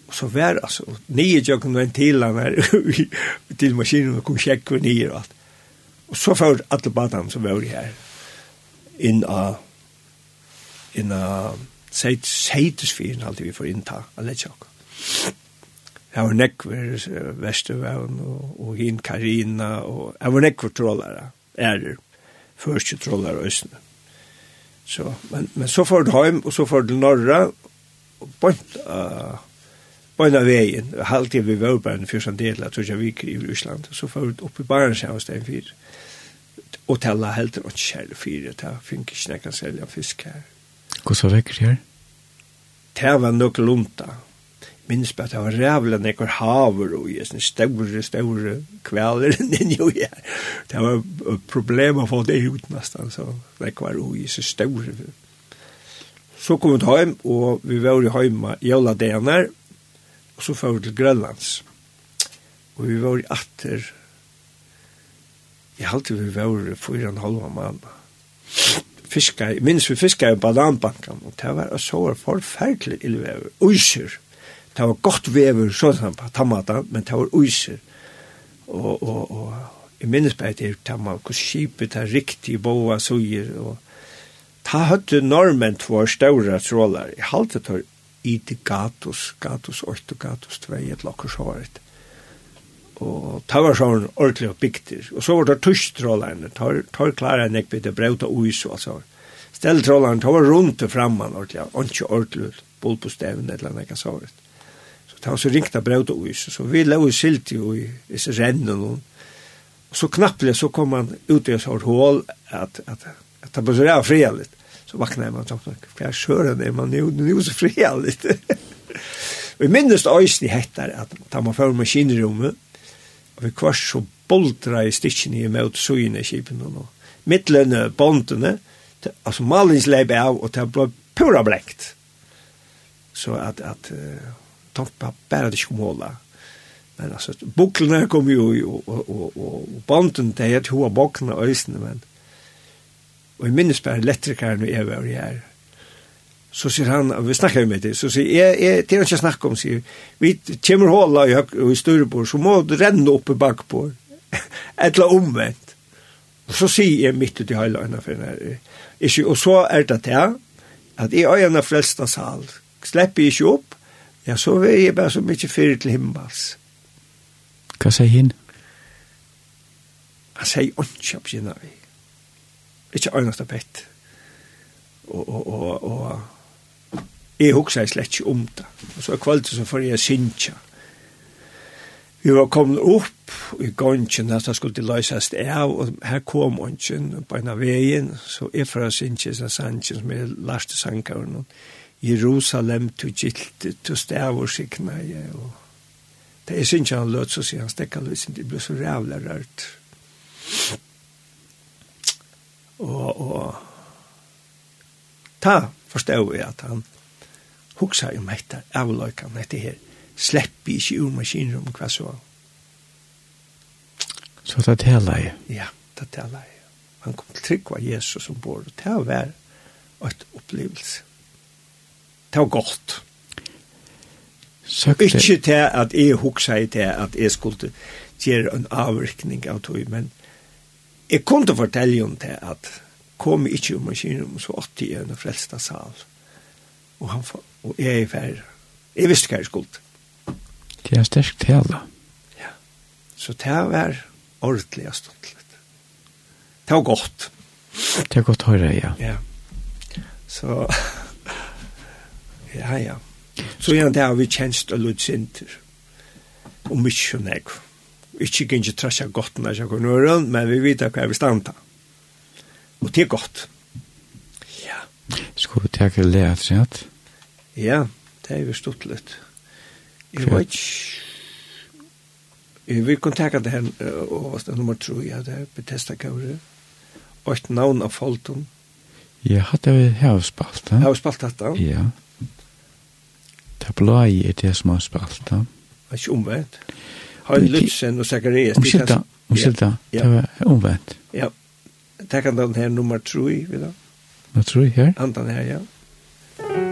Og så var altså, nye jøkken ventilene her, *laughs* til maskinen kom sjekk og nye og alt. Og så får alle badene som var her inn av inn av seitesfyren alltid vi får innta av Letsjokk. Jeg var nekver Vestervevn og, og hin Karina og jeg var nekver trollere, ærer, første trollere og østene. Så, men, men så får du hjem og så får du norra og bort av uh, Bøyna veien, halvtid vi var bare en første del av Trudja Vik i Russland, så får vi upp i Barentshavn stedet fyr. Og helt helter og kjære fyr, ta fink ikke når jeg kan selge fisk her. Hvordan vekker det her? Det var nok lunta. Minns på at det var rævla nekkar haver og i sånne store, store kvaler enn jo her. Det var problem å få det ut nesten, så nekkar og jo i så store. Så kom vi til heim, og vi var i heima jævla dener, Og så får vi til Grønlands. Og vi var i atter. Jeg halte vi var fyra en halva mann. Fiska, minns vi fiska i bananbankan. Og det var så forferdelig illvever. uiser. Det var godt vever sånn på tammata, men det var uiser. Og, og, og jeg minns på etter tamma, hvor skipet er riktig boa suger. Og ta høtte normen två ståra trålar. Jeg halte tør i til gatus, gatus 8 og gatus 2, et lakker det. Og det var sånn ordentlig og bygter. Og så var det tusk tørstrålerne, tar tar klare enn jeg bedre brevta uis og altså. Steltrålerne, det var rundt og framman ordentlig, og ikke ordentlig, bol på steven eller enn jeg svaret. Så det var så ringt av ringta brevta uis, så vi lå i silt jo i disse rennen og så knappelig så kom man ut i et hål at, at, at, at det var så rea frialigt. Så vaknade man och tänkte, för jag kör den, man nu så fri allt. Vi minnes øysen i hettar at da man fyrir maskinrommet. og vi kvar så boldra i stikkene i mot sugene i kipen og mittlene bondene, altså malingsleip av, og det ble pura blekt. Så at, at uh, tompa bare det ikke måla. Men altså, buklene kom jo, og, og, og, og bonden, det er et hoa bokna øysen, men Og jeg minnes bare elektrikeren og jeg var her. Så sier han, og vi snakker jo med det, så sier jeg, jeg det er ikke snakk om, sier vi kommer håla i, i Sturebord, så må du renne opp i bakbord. *laughs* Etla omvendt. Og så sier jeg midt ut i høyløyna for den her. Ikke, og så er det det, at i øyene frelsta sal, slipper jeg ikke opp, ja, så vil jeg bare så mye fyrir til himmels. Hva sier hinn? Han sier åndkjøp, sier vi. Ikke øynest av bett. Og, og, og, og jeg husker slett ikke om det. Og så er kvalitet så får jeg sinja. Vi var kommet opp i gongen, da skulle løses det av, og her kom gongen på en av veien, så jeg fra sinja, så sannsyn som er lærte sankaren, Jerusalem to gilt, to stavur sikna, ja, og det er sinja han løt, så sier han stekka løs, det ble så rævla rørt og, og ta forstår vi at han hoksa om etter avløykan etter her. Sleppi ikke ur maskiner om hva så så det tala jeg ja, det tala jeg han kom til trygg var Jesus som bor og det var et opplevelse det var godt Søkte. Ikke til at jeg hoksa i til at jeg skulle gjøre en avvirkning av tog, men jeg kunne fortelle om det at kom ikke om maskinen om så 80 i en frelsta sal. Og, han, og jeg er ferdig. Jeg visste hva jeg skulle. Det er sterkt hele. Ja. Så det var ordentlig og stundelig. Det var godt. Det er godt å høre, ja. Ja. Så, *laughs* ja, ja. Så igjen, det har vi tjenst og lutt sinter. Og mye og nekve ikke kan ikke trasja godt når jeg går men vi vet hva vi standa. Og det er godt. Ja. Skal vi takke det at sett? Ja, det er vi stått litt. Jeg vet ikke... Jeg vil kontakta det her, og hva er nummer tro, ja, det er Bethesda Kaure. Og et navn av Folton. Ja, hadde vi her spalt, da. Her spalt hatt, da. Ja. Det er blei er det som har spalt, da. Det er ikke omvendt. Ja. Hein Lipsen og Zacharias. Omskylda, omskylda, det var omvendt. Ja, det kan den her nummer 3, vet du? Nummer 3 her? Antan her, ja. Ja.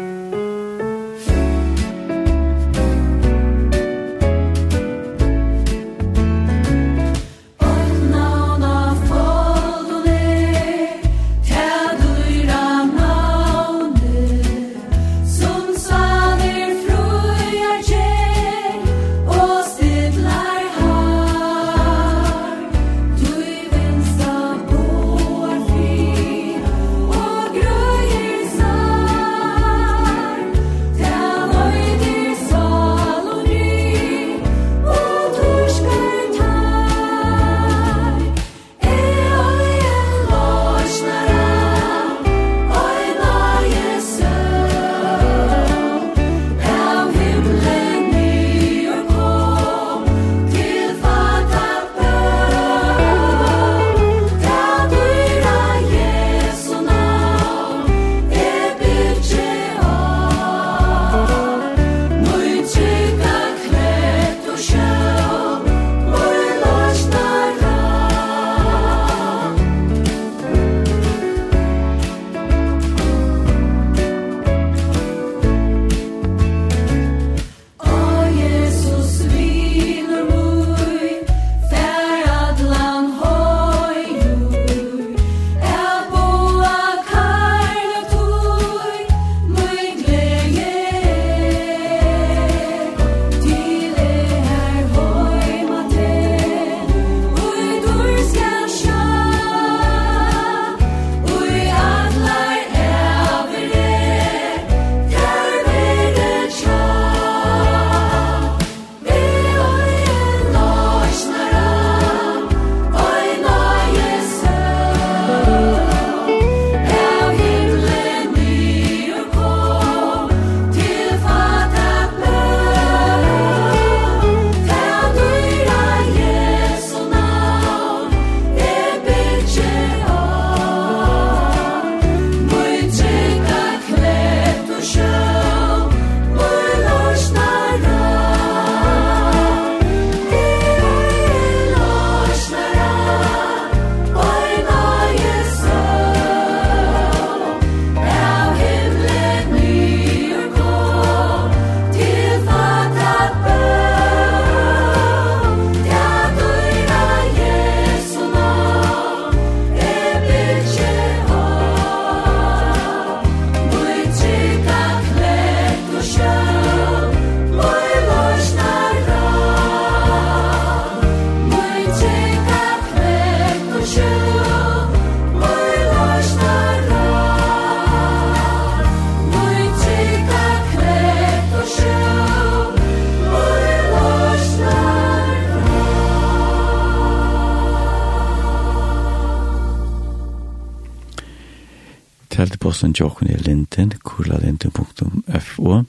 Hjemmesiden tjokken i linten, kurlalinten.fo,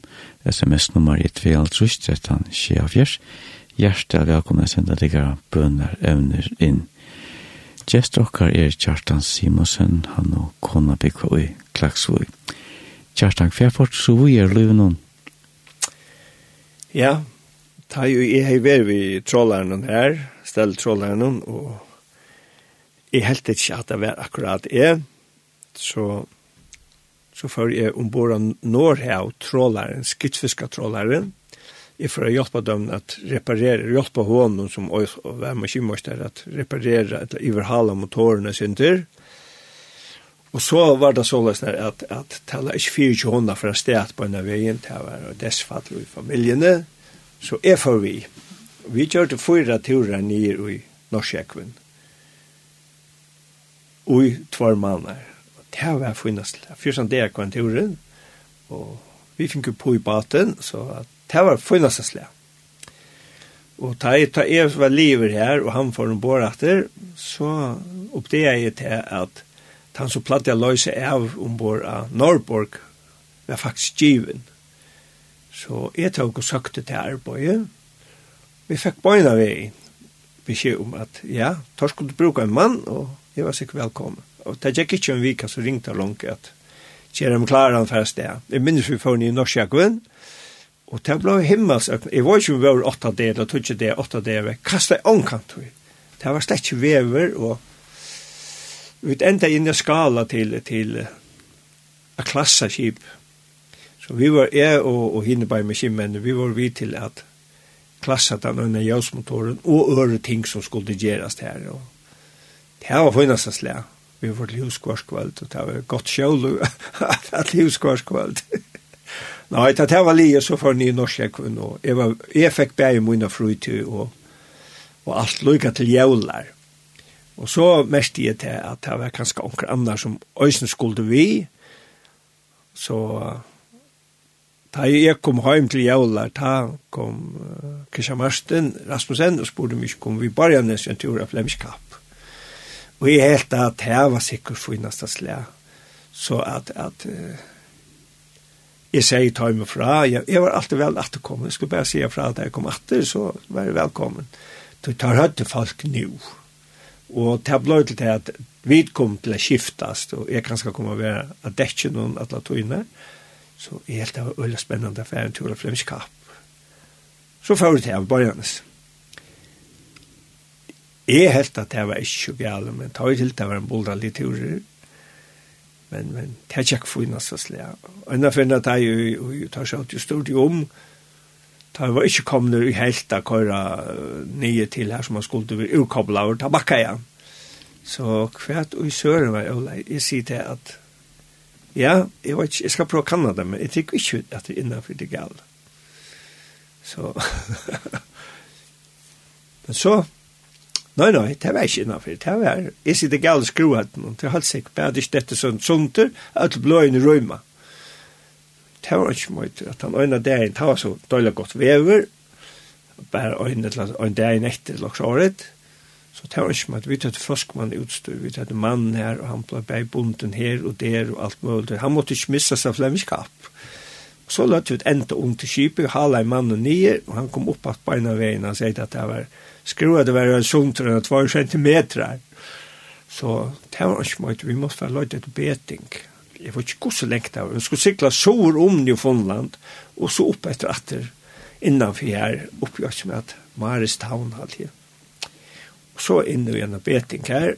sms-nummer er 2.13.24. Hjertet er velkommen å sende deg bønner evner inn. Gjest okkar er Kjartan Simonsen, han og kona bygg i Klagsvøy. Kjartan, hva er fort så vi er løven noen? Ja, ta jo i hei ver vi trollaren her, stell trollaren og jeg helt ikke at det var akkurat jeg, så så får jeg ombord av Norhev, trålaren, skittfiskatrålaren, jeg får hjelpe dem at reparere, hjelpe hånden som var maskinmøster, at reparere, at iverhala motorene sin til. Og så var det såleis at, at tala ikke 24 hånda fra sted på en av veien, det var desfatter i familiene, så er for vi. Vi kjørte fyra turer nir i Norskjekven. Og i tvær måneder det var funnast. Fyrsan det er kvanturen, og vi fikk jo på i baten, så det var funnast slag. Og ta jeg, ta jeg var lever her, og han får en bårater, så oppdager jeg til at han så platt jeg løse av ombord av Norrborg, var faktisk given. Så jeg tok og søkte til arbeidet. Vi fikk bøyna vi beskjed om at ja, tar skulle du bruke en mann, og jeg var sikkert velkommen. Og det gikk ikke en vika så ringte jeg langt at kjære dem klare han først det. Jeg minnes vi får ni i Norsjakven, og det ble himmelsøkne. Jeg var ikke over åtta det, eller tog ikke det, åtta det, jeg kastet omkant. Det var slett ikke vever, og vi enda inn i skala til, til a klassa skip. Så vi var, jeg og, og hinne bare med skimmene, vi var vi til at klassa den under jøsmotoren og øre ting som skulle gjerast her. Og det var finnast slag vi har fått livskvarskvöld, og det var godt sjål at livskvarskvöld. Nei, det var lige så for nye norskjekven, og jeg, var, jeg fikk bæg i mine frutid, og, og alt lykka til jævlar. Og så mest jeg til at det var kanskje onker andre som øysen skulle vi, så da jeg kom hjem til jævlar, da kom uh, Kristian Marsten Rasmussen og spurte meg om vi bare nesten tur av Flemskap. Og jeg helt at det var sikkert finast slag. Så at, at uh, jeg sier ta meg fra, jeg, jeg var alltid vel atterkommen, jeg skulle bare si fra at jeg kom atter, så var jeg velkommen. Du tar høyt til folk nå. Og det ble til det at vi kom til å skiftast, og jeg kan skal komme og være at det ikke noen at la tøyne. Så jeg helt det var veldig spennende for en tur av fremskap. Så får vi til av borgernes. Jeg helt at det var ikke så gale, men ta jo til det var en bolda litt turer. Men, men det er ikke for så slik. Og enda finner at jeg jo tar seg ut stort jo om, da var ikke kommet i helt av køyre nye til her som man skulle være urkobla over tabakka igjen. Så kvært og i søren var jeg, jeg sier til at Ja, jeg vet ikke, jeg skal prøve å kanna det, men jeg tykker ikke at det er innenfor det gale. Så, *laughs* men så, Nei, nei, det var ikke innanfor, det var, jeg sitter galt skruet, det er helt sikkert, men det er ikke dette sånn sunter, at bløyene røyma. Det var ikke mye, at han øyne dagen, det var så døylig godt vever, bare øyne til at øyne dagen etter laks året, så det var ikke mye, vi tatt froskmann utstyr, vi tatt mann her, og han ble bare bunden her og der og alt mulig, han måtte ikke missa seg flemmiskap. Så løtt vi et enda ung til skipet, hala en mann og nye, og han kom opp at beina veien, han sier at det var, skrua det var en sunter enn 2 centimeter. Så det var ikke mye, vi måtte være løyde etter beting. Jeg var ikke god så lengt av. Vi skulle sikla sår om Newfoundland, og så opp etter atter innanfor her, oppi med at Maris Town hadde Og så inn i en beting her,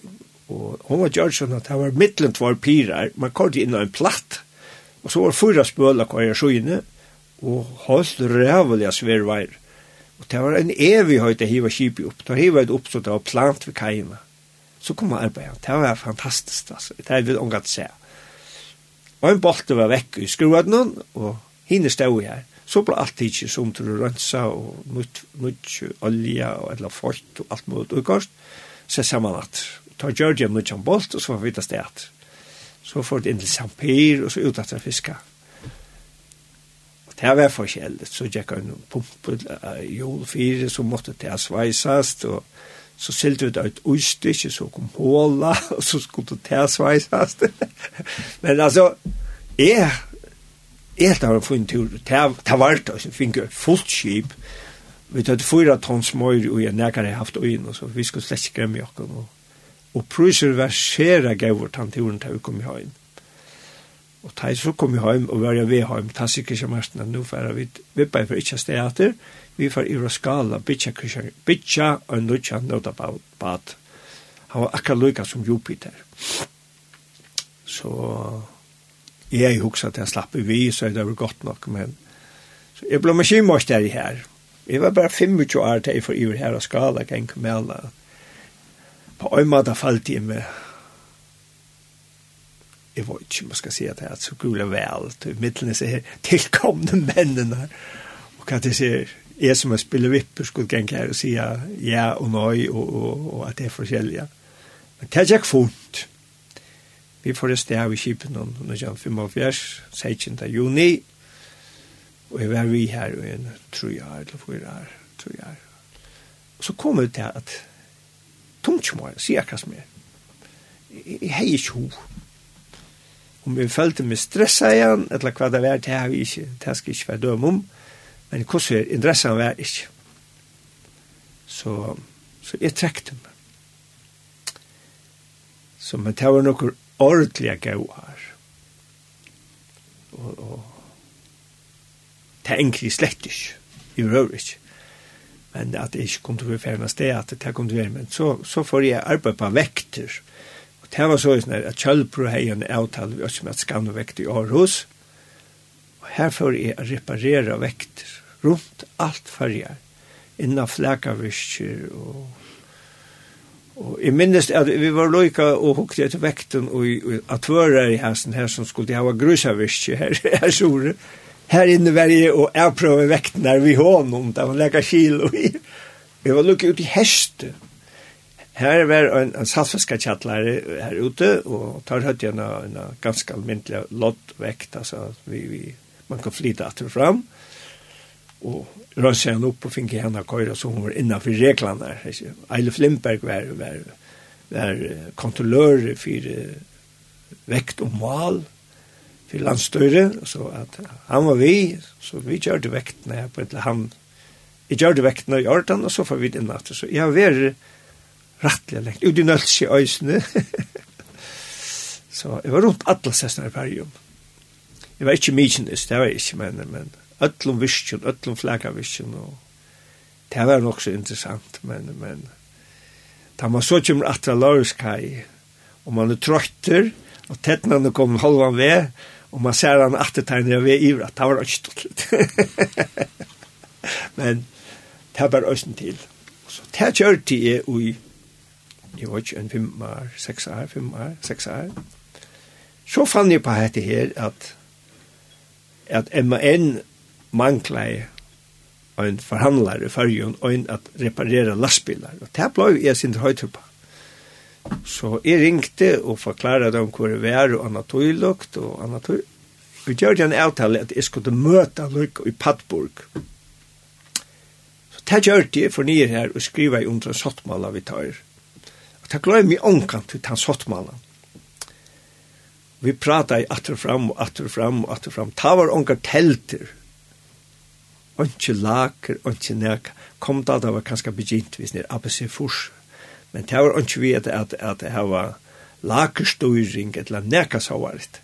og hun var gjørt sånn at det var midtelen var pirar, man kom inn av en platt, og så var fyra spøla kvar jeg sjøyne, og holdt rævelig sverveir. Og det var en evig høyt å hive kjipi opp. Da hive det opp så det var plant ved kajene. Så kom han arbeid. Det var fantastisk, altså. Det er vi omgatt se. Og en bolte var vekk i skruet noen, og hinne stod her. Så ble alt ikke som til å rensa, og nytt, olje, og eller fort, og alt mot utgårst. Så sa man at, ta Georgia mye en bolt, og så var vi det sted. Så får det inn til Sampir, og så ut at det fisket. Det var forskjellig, så gikk han pumpe jord fire, så måtte det sveisast, og så silte det ut utstykke, så kom håla, *laughs* og så skulle det sveisast. *laughs* Men altså, jeg, jeg hadde fått en tur, det var det, jeg fikk fullt skip, vi tatt fyra tons møyre, og jeg nekker jeg haft og så vi skulle slett skremme jokken, og, og priser var skjera gavert han turen til vi kom i høyne. Og da så kom vi hjem, og var jeg ved hjem, da sier Kristian Marsten at nå får vi vippa for ikke stedet, vi får i Roskala, bitja Kristian, bitja og nødja nødja bad. Han var akkurat lykka som Jupiter. Så jeg husker at jeg slapp i vi, så det var godt nok, men så jeg ble maskinmåst der i her. Jeg var bare 25 år til jeg får i her og skala, kan ikke. På øyne måte falt jeg med jeg vet ikke om jeg skal si at det er så gula vel, til midtelen er *laughs* her tilkomne mennene og hva det sier, jeg som har spillet vipper skulle gjerne her og si ja og nøy, og, og, og at det er forskjellige. Men det er ikke funnet. Vi får det sted av i Kipen om 1945, 16. juni, og jeg var vi her og en tror jeg, eller hvor jeg tror jeg. Og så kom det til at tungt som var, sier jeg hva som er. Jeg har ikke henne om vi følte meg stressa igjen, eller hva det var, det har vi ikke, det skal ikke være døm om, men hvordan er interessen var ikke. Så, så jeg trekte meg. Så men det var noen ordentlige gau her. Og, og det er egentlig slett ikke, i røver ikke. Men at jeg ikke kom til å være ferdig med sted, at det kom til å være, men så, så får jeg arbeid på vekter, og Og det var så sånn at Kjølbro hei en avtale vi også med at skanne vekt i Aarhus. Og her får jeg å reparere vekter rundt alt farger. Innan flækavirker og Og jeg minnes at vi var loika og hukte etter vekten og og at tvører i hansen her som skulle hava grusavirke her, her sore. Her inne var jeg og jeg prøver vekten her vi hånden, det var leka kilo vi Jeg var lukket ut i hestet Her var en, en saltfiskakjattlare her ute, og tar høyt igjen en ganske almindelig lottvekt, altså vi, vi, man kan flyte etter fram, og rønse henne opp og finne henne køyre, så hun var innenfor reglene her. Eile Flimberg var, var, var kontrollør for vekt og mal, for landstøyre, så at han var vi, så vi gjør det vektene her på et eller han, jeg gjør det vektene i Jordan, og så får vi det natt. Så jeg har vært rettelig lengt. Ut i nølts *laughs* i øysene. så jeg var rundt alle sessene i perium. Jeg var ikke mykines, det var jeg ikke, men, men øtlom visjon, øtlom flagga visjon, og det var nok så interessant, men, men, da man så kommer atra Loruskai, og man er trøytter, og tettnane kom halvan ved, og man ser han attertegner ved ivra, det var ikke stort. *laughs* men, det var øysen til. Så det kjørte jeg i jeg var ikke en fem år, seks år, fem år, seks år. Så fann jeg på dette her at, at MAN manglet en forhandler i fargen og en at reparere lastbiler. Og det ble jeg sin høytur på. Så jeg ringte og forklarade dem hvor det var og annet og annet. Vi gjør en avtale at jeg skulle møte Løyk i Padborg. Så det gjør det for nye her og skriva i omtrent sottmål av vi tar. Det gløy mig omkant til hans hottmannen. Vi prata i atter fram og atter fram og atter fram. Ta var onkar telter. Onkje laker, onkje nek. Kom da, det var kanskje begynt hvis nir ABC furs. Men det var onkje vi at, at, at det var lakerstøyring, eller neka så var det.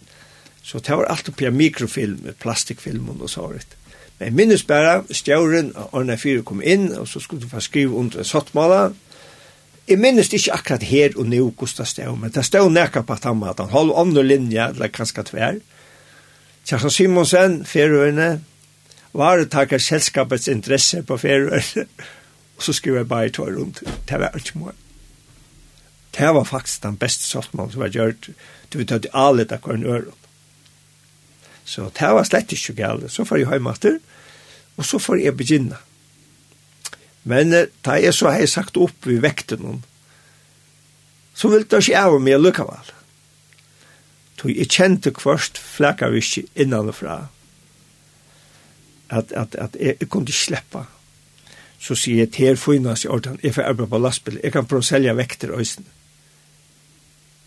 Så det var alt oppi mikrofilm, plastikfilm og så var det. Men minnes bare, stjauren, og Arne Fyre kom inn, og så skulle du få skrive under en sottmala, og Jeg minnes ikke akkurat her og nå hvordan det stod, men det stod nækka på at han hadde han holdt andre linjer, eller kanskje tver. Kjærsson Simonsen, ferøyene, var det takker selskapets interesse på ferøyene, *laughs* og så skrev jeg bare i tog rundt. Det var ikke mål. Det var faktisk den beste softmannen som var gjort. Du vet at alle det var en øron. Så det var slett ikke galt. Så får jeg hjemme etter, og så får jeg begynne. Men da jeg så har jeg sagt opp i vekten hon, så vil det ikke av meg lukkeval. Så jeg kjente først og fra, at, at, at jeg, jeg kunne ikke slippe. Så sier jeg til finnes i orden, jeg får arbeid på lastbil, jeg kan prøve å selge vekter øysen.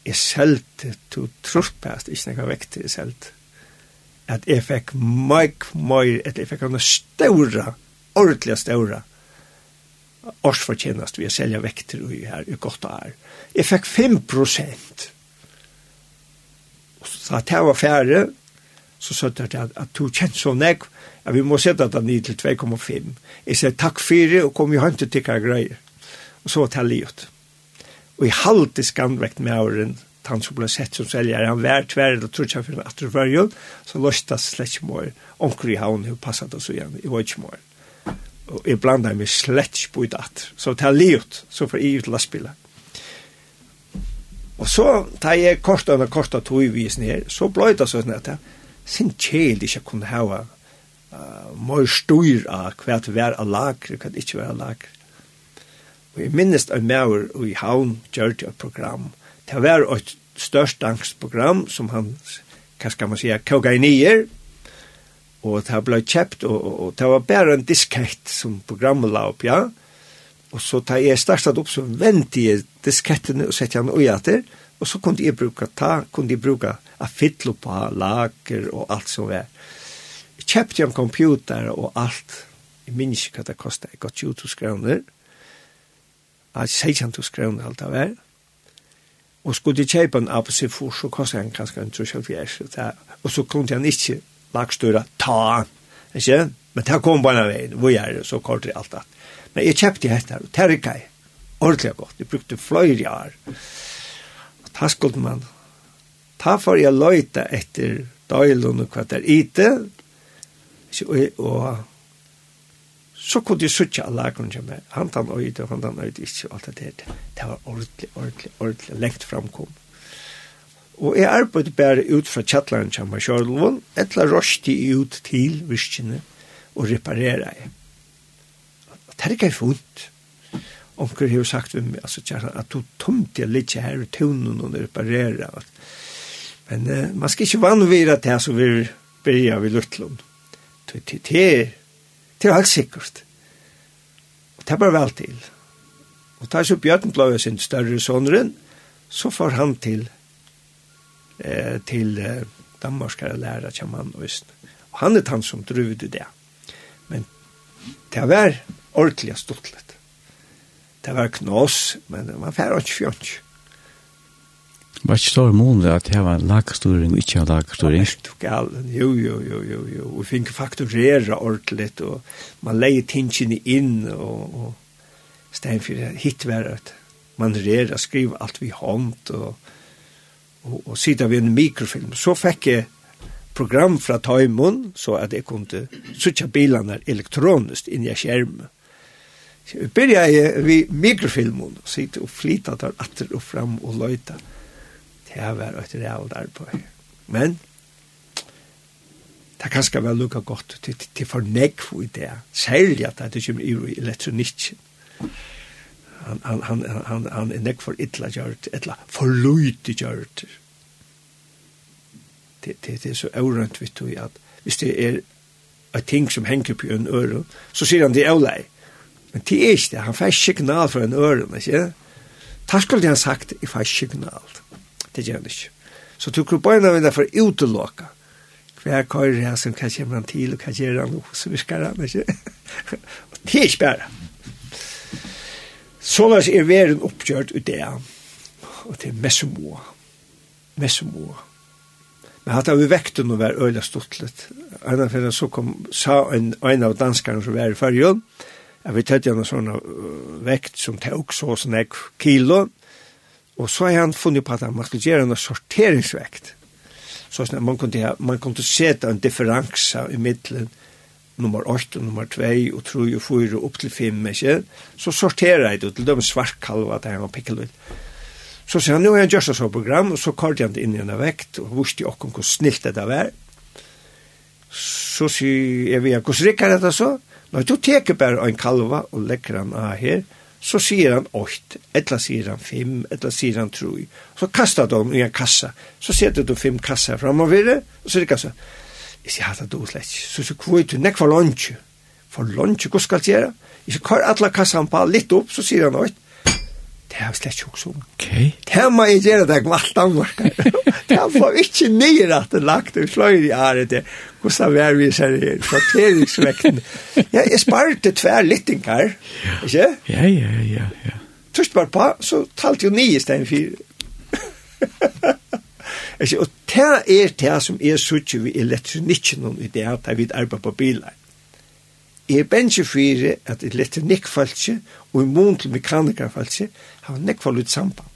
Jeg selte, du tror på at ikke noen vekter jeg selte. At jeg fikk mye, mye, at jeg fikk noen større, ordentlig større, årsfortjenest ved å selge vekter i her i godt år. Jeg fikk 5 prosent. Så at jeg var færre, så sa jeg at, at du kjent så nek, at vi må sette det ned til 2,5. Jeg sier takk for det, og kom i hånd til tikkere greier. Og så var det livet. Og jeg halte skandvekt med åren, han som ble sett som selger, han var tverre, og trodde jeg for at det var jo, så løste det slett ikke mer. Omkring i havn, hun passet det så igjen, i var ikke mer og jeg blanda meg slett ikke på i datt. Så det er livet, så får jeg ut lastbilen. Og så tar jeg kortet og kortet tog vis ned, så ble det sånn at jeg sin kjel ikke kunne ha uh, mer styr av hva det var av lager, hva det ikke var av lager. Og jeg minnes av maur og i havn gjør det et program. Det var et størst angstprogram som han, hva skal man si, koga i nyer, og det ble kjøpt, og, og, og det var bare en diskett som programmet la opp, ja. Og så da jeg startet opp, så ventet jeg diskettene og sette han og etter, og så kunne jeg bruke ta, kunne jeg bruke affitlo på lager og alt som var. Jeg kjøpte en computer og alt. Jeg minns ikke hva det kostet. Jeg gått 20 kroner. Jeg sier ikke 20 kroner alt det var. Og skulle jeg kjøpe en apelsinfors, så kostet han kanskje en 3,5 Og så kunne han ikke lagstura, ta, ikke? Men det kom bare veien, hvor er det, så kort det alt det. Men jeg kjøpte hette her, og terka jeg, ordentlig godt, jeg brukte fløyre år. Og ta skulle man, ta for jeg løyte etter døylen og hva der ite, og, og så kunne jeg suttje alle lagene til meg. han tar øyde, og han tar øyde ikke, og alt det der. Det var ordentlig, ordentlig, ordentlig, lengt framkommet. Og jeg arbeidde bare ut fra kjattlaren til meg selv, etla røste jeg ut til virkene og reparere jeg. Og det er ikke funnet. Onker har sagt til meg, altså, kjæren, at du tomte jeg litt her i tunnen og reparere. Men uh, man skal ikke vanvira til som vi begynner ved Lutlund. Det er helt sikkert. Og det er bare vel til. Og tar så Bjørn ble sin større sonren, så får han til eh, til eh, danmarskare lærere kommer han og visst. Og han er han som druvde det. Men det var ordentlig stortlet. Det var knås, men man færre ikke fjønt. Var ikke stor måned at det var lagstoring og ikke lagstoring? Jo, jo, jo, jo, jo. Vi fikk fakturere ordentlig, og man leie tingene inn, og, og steinfyr hit var at man rera skriva alt vi hånd, og og, og sida ved en mikrofilm. Så fikk jeg program fra Taimon, så at jeg kunne sutja bilene elektronisk inn i skjermen. Så jeg begynte ved mikrofilmen, og sitte og flytta der atter og fram og løyta. Det var et realt arbeid. Men, det kan skal være lukka godt til, til fornekv i det, særlig at det kommer i elektronikken han han han han han er nekk for illa gjort, illa for luti gjort. Det det det er så aurant vi to at hvis det er et ting som henger på en øre, så sier han det er lei. Men det er ikke det, han får signal for en øre, ikke? Da skulle han sagt, jeg får signal. Det gjør han ikke. Så du kan bare nødvendig for utelåka. Hver køyre her som kan kjemme han til, og kan gjøre han, og så virker han, ikke? Og *laughs* det er ikke bare. Så lars er verden oppgjørt ut det, og det er Messimo. Messimo. Men hatt av vekten å være øyla stortlet. av fyrir så kom, sa en, en av danskaren som var i fargen, at vi tøtt gjennom sånn vekt som tåg så sånn ek kilo, og så har han funnet på at han måtte gjøre en sorteringsvekt. Så sånn at man kunne, man kunne seta en differansa i middelen, nummer 8, nummer 2, og 3, og 4, og opp til 5, ikke? Så sorterer jeg det, til de svartkalva der han var pikkelvitt. Så sier han, nu har jeg gjort så program, og så kallte han det inn i en vekt, og visste jo okkur hvor snilt det var. Så sier jeg, vi, hvordan rikker dette så? Nå, du teker bare en kalva, og legger han av her, så sier han 8, etla sier han 5, etla sier han 3. Så kastar de i en kassa, så setter du 5 kasser framover, og så rikker han sånn. Jeg sier hatt at du slett. Så så kvøy du nek for lunsje. For lunch, hva skal jeg gjøre? Jeg kvar atla kassan på litt opp, så sier han høyt. Det har slett ikke også. Ok. Det må jeg gjøre det alt Danmark. det har fått ikke nye at det lagt ut fløyre i æret det. Hvordan vi er vi ser her? Kvarteringsvekten. ja, jeg sparte tver littingar. Ikke? Ja, ja, ja. ja. Tørst bare på, så talte jo nye stein fire. *laughs* Altså, og det er det som er sutje vi elektronikken i det at vi arbeider på biler. Jeg er bensje for at elektronikkfalsje og i mån til mekanikerfalsje har nekvalut samband.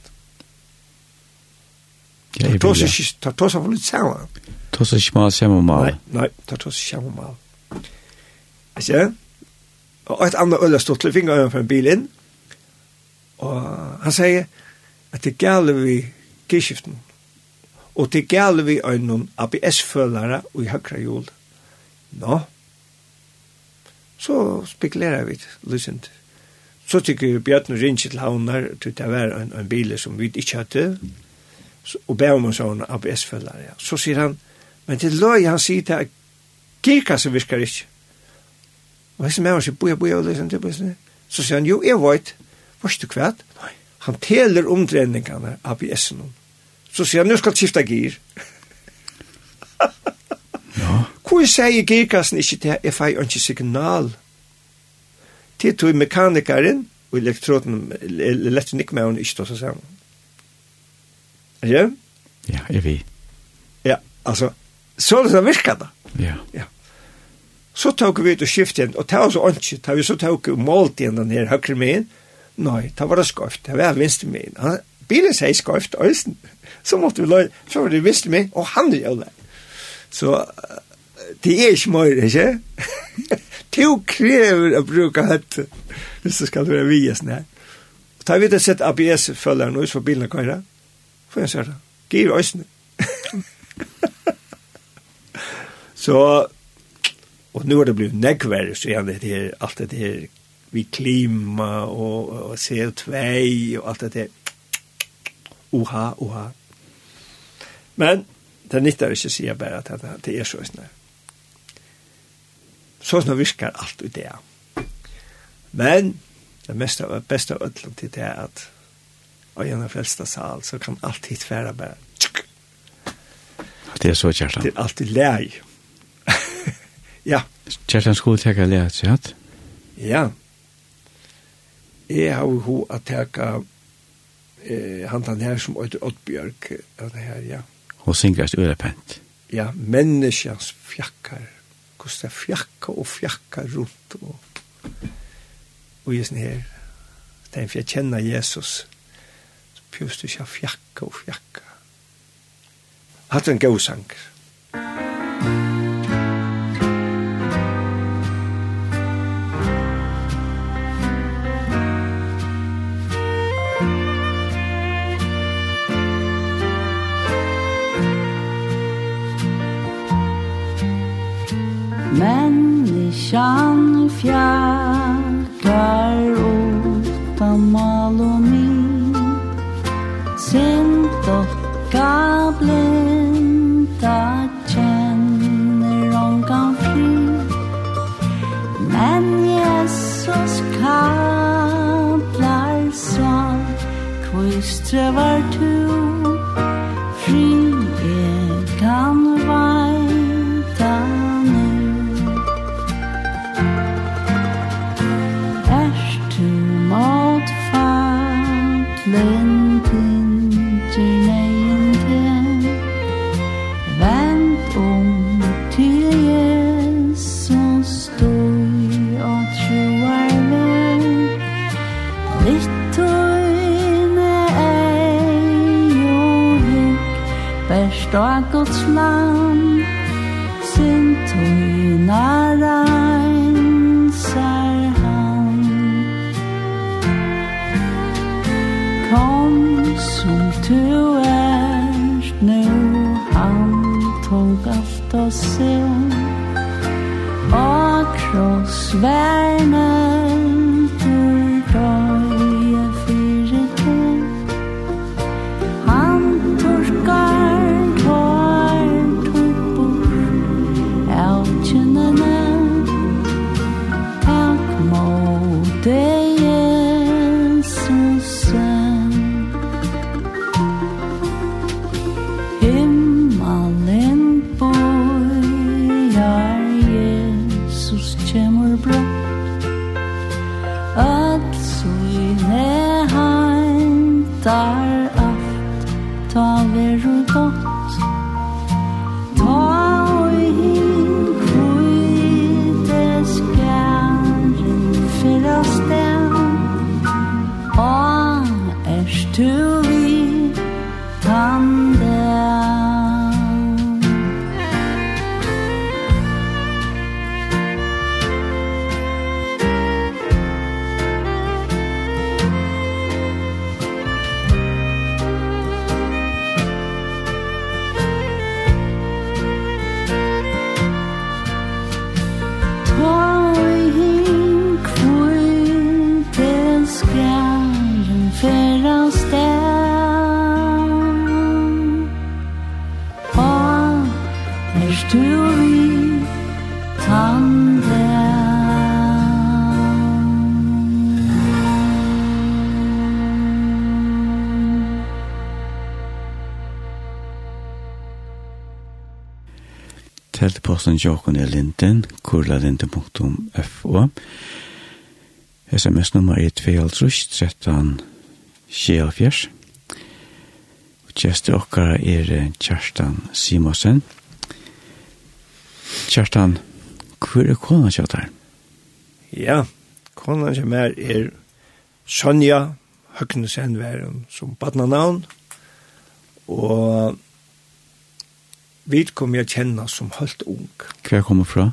Ja, det tos ikke, det tos ikke litt sammen. Tos ikke mal sammen mal. Nei, nei, det tos ikke sammen mal. Altså, og et annet øl er stått til fingeren for en bil inn, og han sier at det gale vi kirskiften, og til gale vi øynun ABS-følare og i høyre jul. Nå, så spekulerer vi lysent. Så tykker Bjørn Rinske til havnar til det var en, en bil som vi ikke hadde, og ber om en sånn ABS-følare. Ja. Så sier han, men til løy han sier til at kirkassen virker ikke. Og hans med han sier, boja, boja, og lysent til bussen. Så sier han, jo, jeg vet, vet du hva? Han teler omdreiningarna ABS-en om. Så sier han, nu skal skifta gir. *laughs* ja. Hvor sier girkassen ikke til jeg fei ikke signal? Til tog mekanikeren og elektroden, elektronikkmæren ikke til å sammen. Ja? Ja, jeg vet. Ja, altså, så er det som virker da. Ja. Ja. Så tok vi ut og skiftet igjen, og det var så ikke, da vi så tok vi målt igjen den her høyre med, nei, det var det skøft, det var venstre med, han, bilen sier skøyft øysen. Så måtte vi løy, så var det visste meg, og han er jo jævla. Så det er ikke mer, ikke? *laughs* Du krever å bruke høtt, hvis det skal være viesen her. Og da vi det sett ABS-følgeren ut for bilen køyre. Får jeg se det? Gir øysen. *laughs* Så, og nu er det blivit nekverre, så er det her, alt det her, vi klima og, og CO2 og alt det her oha, oha. Men det nyttar ikke å si bare at det det er så snart. Så snart virkar alt ut det. Men det meste av beste av ødelen til det er at og gjennom frelsta sal så kan allt hit färra bara tsk. Det er så kärtan. Det är alltid läg. *laughs* ja. Kärtan skulle teka läg, så att? Ja. Jeg har jo ho att teka eh, han hantan her som Øyder Oddbjørg, og det her, ja. Og syngast urepent. Ja, menneskjans fjakkar, hvordan det fjakkar og fjakkar rundt, og, og jeg sånn her, det er for jeg kjenner Jesus, så pjøst du ikke fjakkar og fjakkar. Hatt en god sanger. Musikk Kyrkjan fjärkar utan mal och min Sen docka blända känner hon fri. Men Jesus kallar svart Kvistrevar till förstå Guds land sin tøyna reinsar han. Kom som du erst nu han tog allt och sin och krossvärd teltposten Jokon er linden, kurlalinden.fo. SMS-nummer er 2.13 Sjeafjers. Kjester okkara er Kjerstan Simonsen. Kjerstan, hvor er kona kjatt her? Ja, kona som er er Sonja Høgnesen, som badna navn. Og vi kom jeg kjenne som helt ung. Hva kommer fra?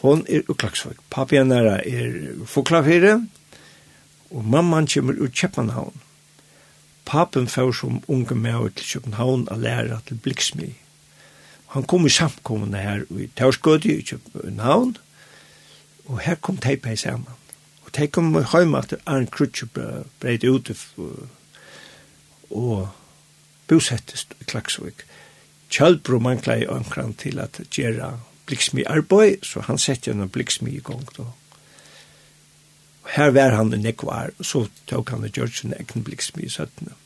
Hon er uklagsvøk. Pappi henne er forklavere, og mamman kommer ut København. Papen får som unge med til København å lære til Bliksmi. Han kom i samkommende her i Tørsgødde i København, og her kom Teipei sammen. Og de kom hjemme at Arne Krutje breit ut og bosettest i Klagsvøk. Kjølbro mangla i omkran til at gjøre bliksmi arbeid, så han sette en bliksmi i gang då. Og her var han en ekvar, og så tok han og gjør sin egen bliksmi i søttene.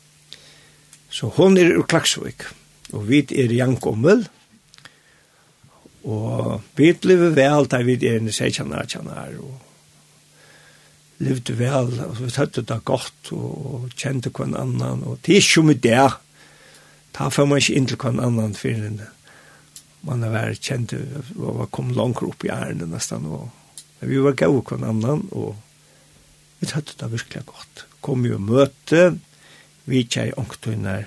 Så hon er ur Klaksvik, og vi er i Jankommel, og vi lever vel da vi er i Seitjanar, Kjanar, og levde vel, og vi tøtte det godt, og kjente hver annan, og det er ikke med det, ta får man ikke inn til hver annen for den. Man har vært kjent og var kom langt opp i ærene nesten. Og, men vi var gode hver annen, og vi tatt det virkelig godt. Kom jo møte, vi kjei ångtøyner.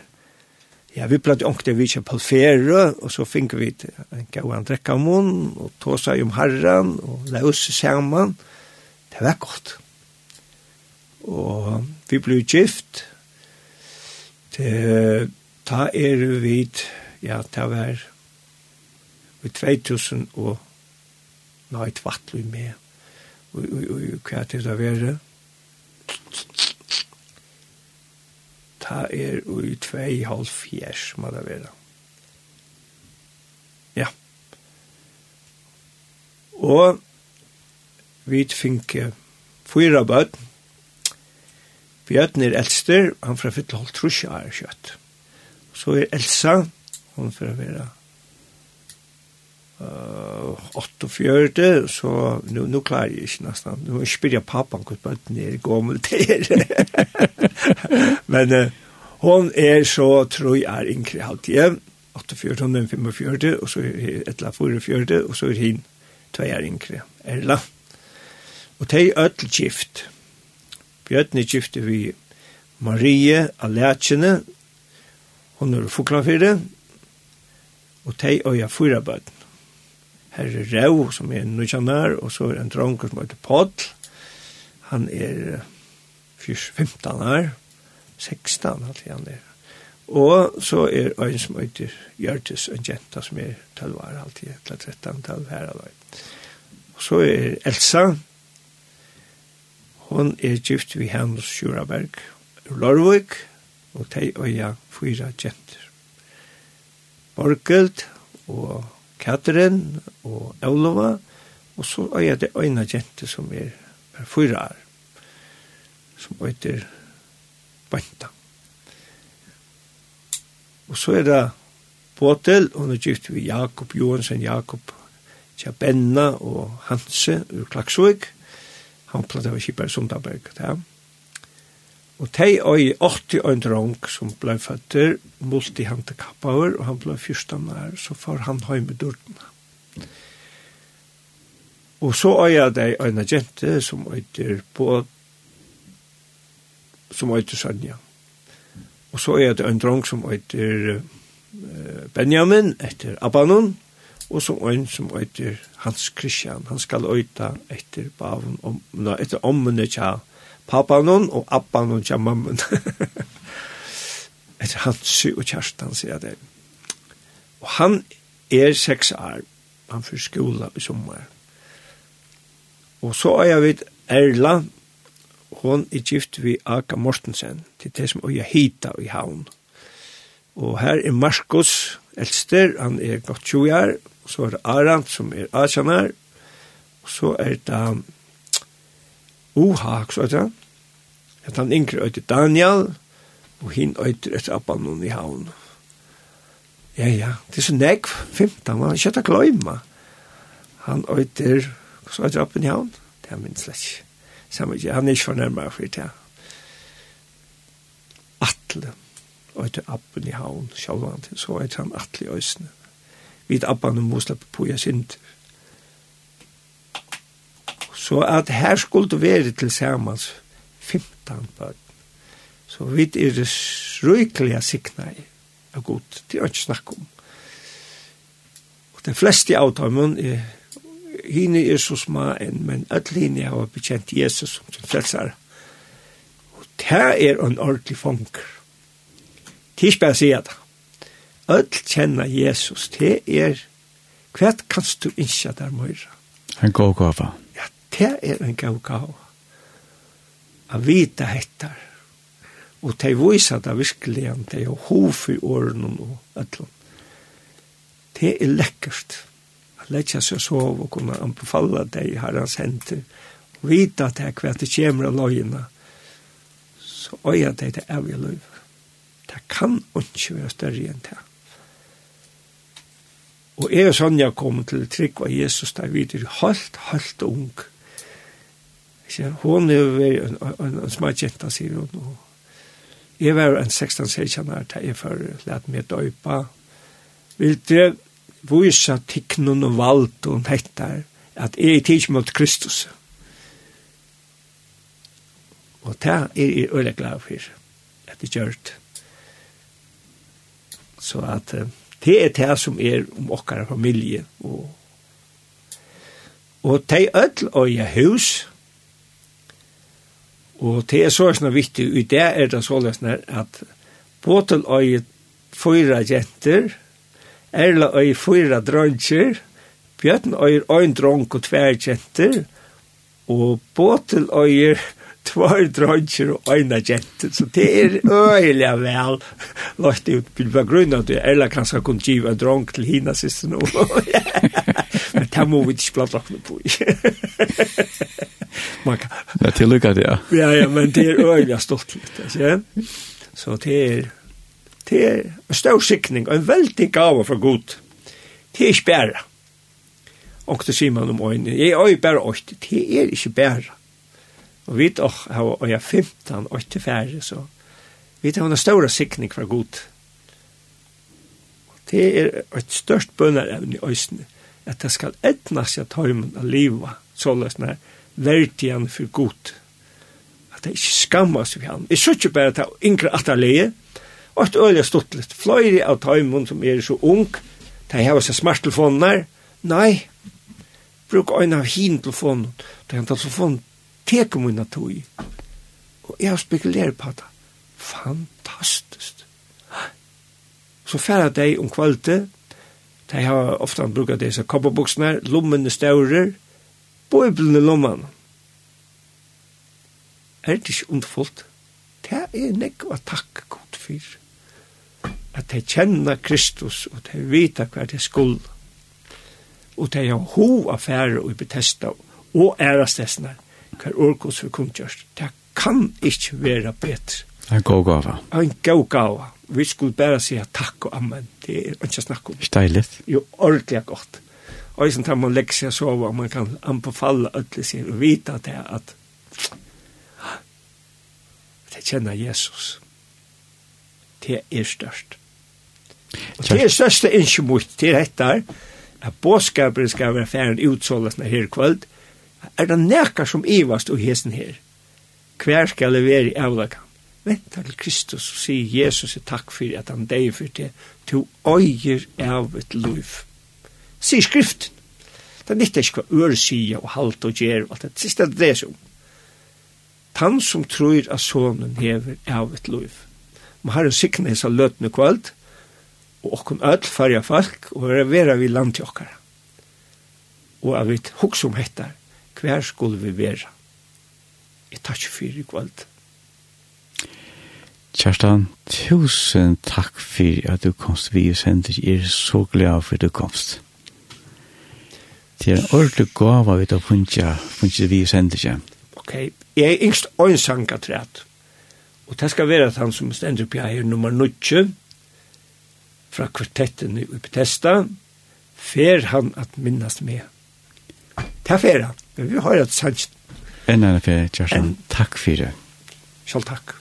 Ja, vi pratet ångtøy, vi kjær palfere, og så fikk vi en gode en drekk av munnen, og tog seg om herren, og la oss sammen. Det var godt. Og vi ble gift. Det ta er vid, ja, ta var i 2000 og nei, tvattlu med, og, og, og hva er det var Ta er i 2,5 må det være. Ja. Og vi fikk fyra bøtt, Bjørn er eldster, han fra fyrt holdt trusja er kjøtt. Så er Elsa, hun får være uh, 48, så nu, nu klarer jeg ikke nesten. Nu må jeg spørre pappaen hvordan bøtten er gammel til. *laughs* Men uh, hun er så, tror jeg, er yngre halvtid. 48, hun er 45, og så er et Etla 44, og så er hun tve er yngre, Erla. Og det er ødel gift. Bjøtten er gift vi Marie Alertjene, Hon er fokla fire, og tei øya fyra bøtten. Her er Rau, som er nukjanar, og så er en dronker som heter Podd. Han er 15 år, 16 alt han er. Og så er en som heter Gjørtis, en jenta som er 12 år alltid, eller 13, 12 her alltid. Og så er Elsa, hon er gift vi hans Sjuraberg, Lorvik, og de øya fyra jenter. Borgelt og Katrin og Eulova, og så øya det øyna kjente som er, er fyra er, som øyter Banta. Og så er det Båtel, hun er gift ved Jakob Johansen, Jakob Tjabenna og Hanse ur Klaksvig. Han platt av Kipar Sundaberg, det er Og tei og i 80 og en drong som blei føtter, multihandikappaver, og han blei fyrstanar, så far han høy med dørtene. Og så og jeg dei og agente som øyder på som øyder Sanja. Og så er det en drong som øyder Benjamin etter Abanon, og så en som øyder Hans Christian. Han skal øyta etter Bavon, om, no, etter ommene pappanon og appanon kja mammun. *laughs* Etter Hansi og kjærstan, sier det. Og han er seks år. Han fyr skola i sommer. Og så er jeg vidt Erla. Hon er gift vi Aka Mortensen. Til det som er hita i havn. Og her er Markus Elster. Han er godt 20 år. Så er det Arant som er Asjanar. Og så er det Ohak, så er det. At han yngre øyde Daniel, og hin øyde etter Abbanon i havn. Ja, ja, det er så nekv, 15, man ikke av gløyma. Han øyde, hva så det Abbanon i havn? Det er minst slett. Samme ikke, han er ikke fornærmere for det. Atle, øyde Abbanon i havn, sjålvand, så heter han Atle i øysene. Vid Abbanon må slippe på jeg sint, Så at her skulle det være til sammen 15 bøten. Så vi er det røykelige sikna i av god, det er ikke snakk om. Og de fleste av dem er hine er så små enn, men alle hine har bekjent Jesus som sin frelsare. Og det er en ordentlig fanger. Det er ikke bare å si det. Alle kjenner Jesus, det er hva kan du ikke der møyre? En god gava det er en god gav. A vita hettar. Og de viser det virkelig, de har hov i årene og ætlån. Det er lekkert. At letja seg sove og kunne anbefalla deg i hans henter. Og vita at det er hva det kommer av løgene. Så øya deg det er vi løy. Det kan ikke være større enn det. Og jeg og Sonja kom til trygg av Jesus da vi er helt, helt ung. Ikke? Hun er jo en, en, en smart jenta, sier hun. Og jeg var en 16-16 år, da jeg for lett meg døypa. Vil det vise tikkenen og valgt og nettar at jeg er tids mot Kristus. Og det er jeg øyne glad for at det gjør det. Så at det er det som er om okkar familie og Og tei öll og jeg hus, Og det er så sånn viktig, og det er det så løsne at båten øye fyra jenter, Erla øye fyra drøntjer, Bjørn øye øyn dronk og tver jenter, og båten øye tvær drøntjer og eina jenter. Så det er øyelig vel lagt ut på grunn av det. Erla kanskje kunne giva en dronk til hina siste nå. *laughs* Men det må vi ikke blant lakene *laughs* på. Man kan... Det er tillykket, ja. ja, ja, men det er øyelig stolt litt, altså, Så det er, det er en stor sikning, og en veldig gave for god. Det er ikke bæra. Og det sier man om øynene, jeg er øy bæra øyne, det er ikke bæra. Og vi tar, og jeg er 15, 8 færre, så vi tar en stor sikning for god. Det er et størst bønnerevne i øynene at det skal etna seg tøymen av livet, så når verdi han for god. At det ikke skammas vi han. Jeg synes ikke bare at det er yngre atterlige, og at øyelig stått litt fløyre av tøymen som er så ung, de har seg smarttelefoner, nei, bruk øyne av hin telefonen, de har telefonen teker mine tøy. Og jeg har spekulert på det. Fantastisk. Så færre deg om kvalitet, De har ofte brukt disse kopperbuksene, lommene staurer, bøybelen i lommen. Er det ikke underfullt? Det er nekva takk god fyr. At de kjenner Kristus, og de vet hva de skulle. Og de har ho affære og betesta, og ærastesene, hva orkos vi kunne kunngjørst. Det kan ikke være bedre. En god gava. En god gava vi skulle bare si takk og amen. Det er ikke snakk om. Steiligt. Jo, ordentlig godt. Og sånn tar man legger seg og sover, og man kan anbefale ødelig seg og vite at det er at det kjenner Jesus. Det er størst. Og det er største innskymmot til dette at båtskaperen skal være ferdig utsålet når her kvöld. Er det nekker som ivast og hesen her? Hver skal levere i avlakan? venter til Kristus og sier Jesus er takk for at han deg for det til øyer av et liv. Sier skriften. Det er nytt ikke hva ør sier og halt og gjør og alt det. Sist er det er som. Han som tror at sonen hever av et liv. Man har herre sikne seg løtene kvalt og okkon öll farja folk og vera vi land til okkara. Og jeg vet et hoksom hettar hver skulle vi vera. Jeg tar ikke fyrir kvalt. Kjerstan, tusen takk for at du komst vi og sender. Jeg er så glad for at du komst. Det er en ordentlig gava vi tar funnet, funnet vi og sender. Ok, jeg er yngst øynsanga træt. Og det skal være at han som stender på her nummer 9, fra kvartetten i Bethesda, fer han at minnast med. Det fer han. Vi har et sannsyn. Enn enn fer, Kjerstan. Takk for det. Selv takk.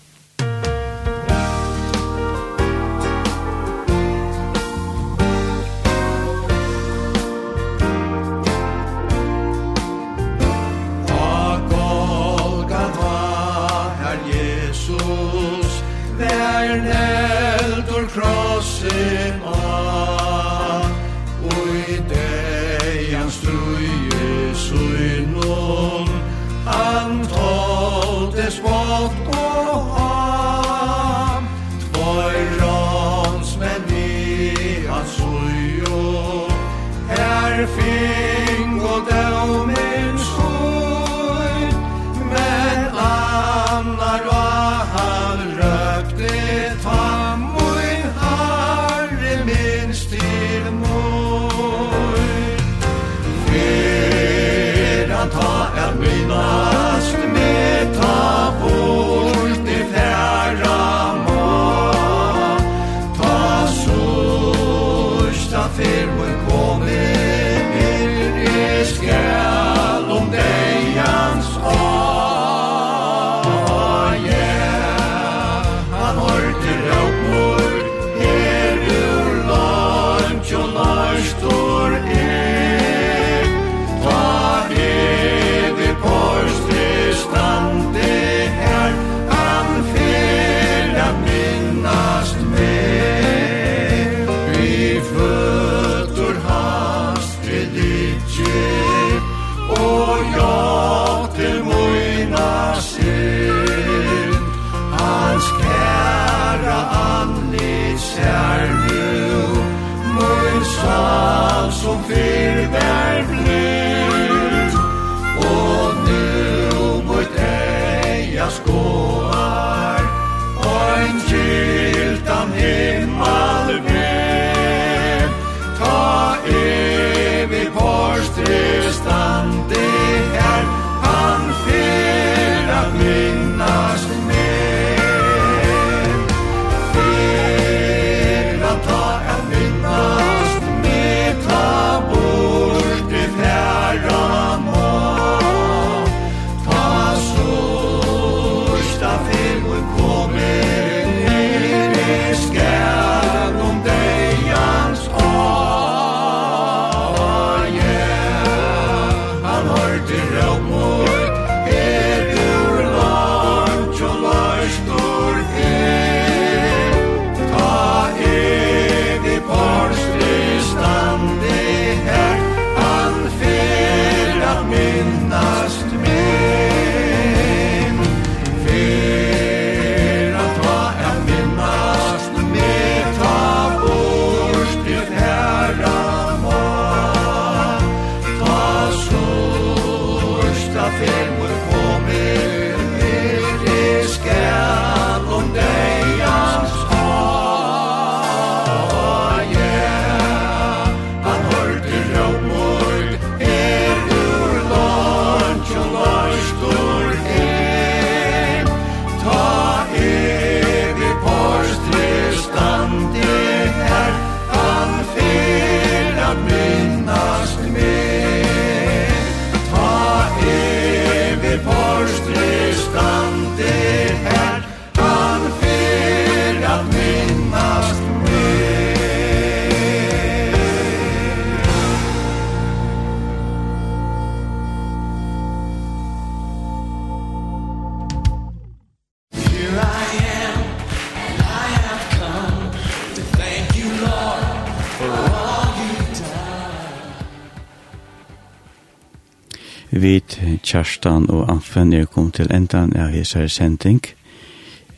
Kjerstan og Anfen er kom til endan av hesar sending.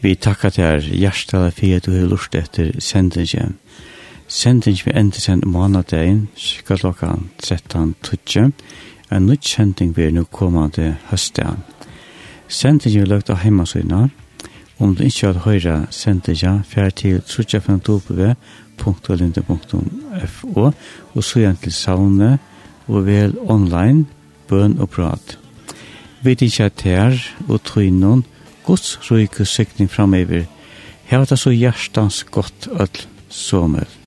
Vi takkar til hjertala for at du har lurt etter sendingen. Sendingen vi ender send månadagen, cirka klokka 13.20. En nytt sending vi er nå kommande høstdagen. Sendingen er lagt av heimasøyna. Om du ikke har høyra sendingen, fjer til trutjafantopv.linde.fo og så igjen til savnet og vel online bøn og prat vet ikkje at her og trøynun Guds røyke sykning framover. Her var det så hjertans godt öll sommer.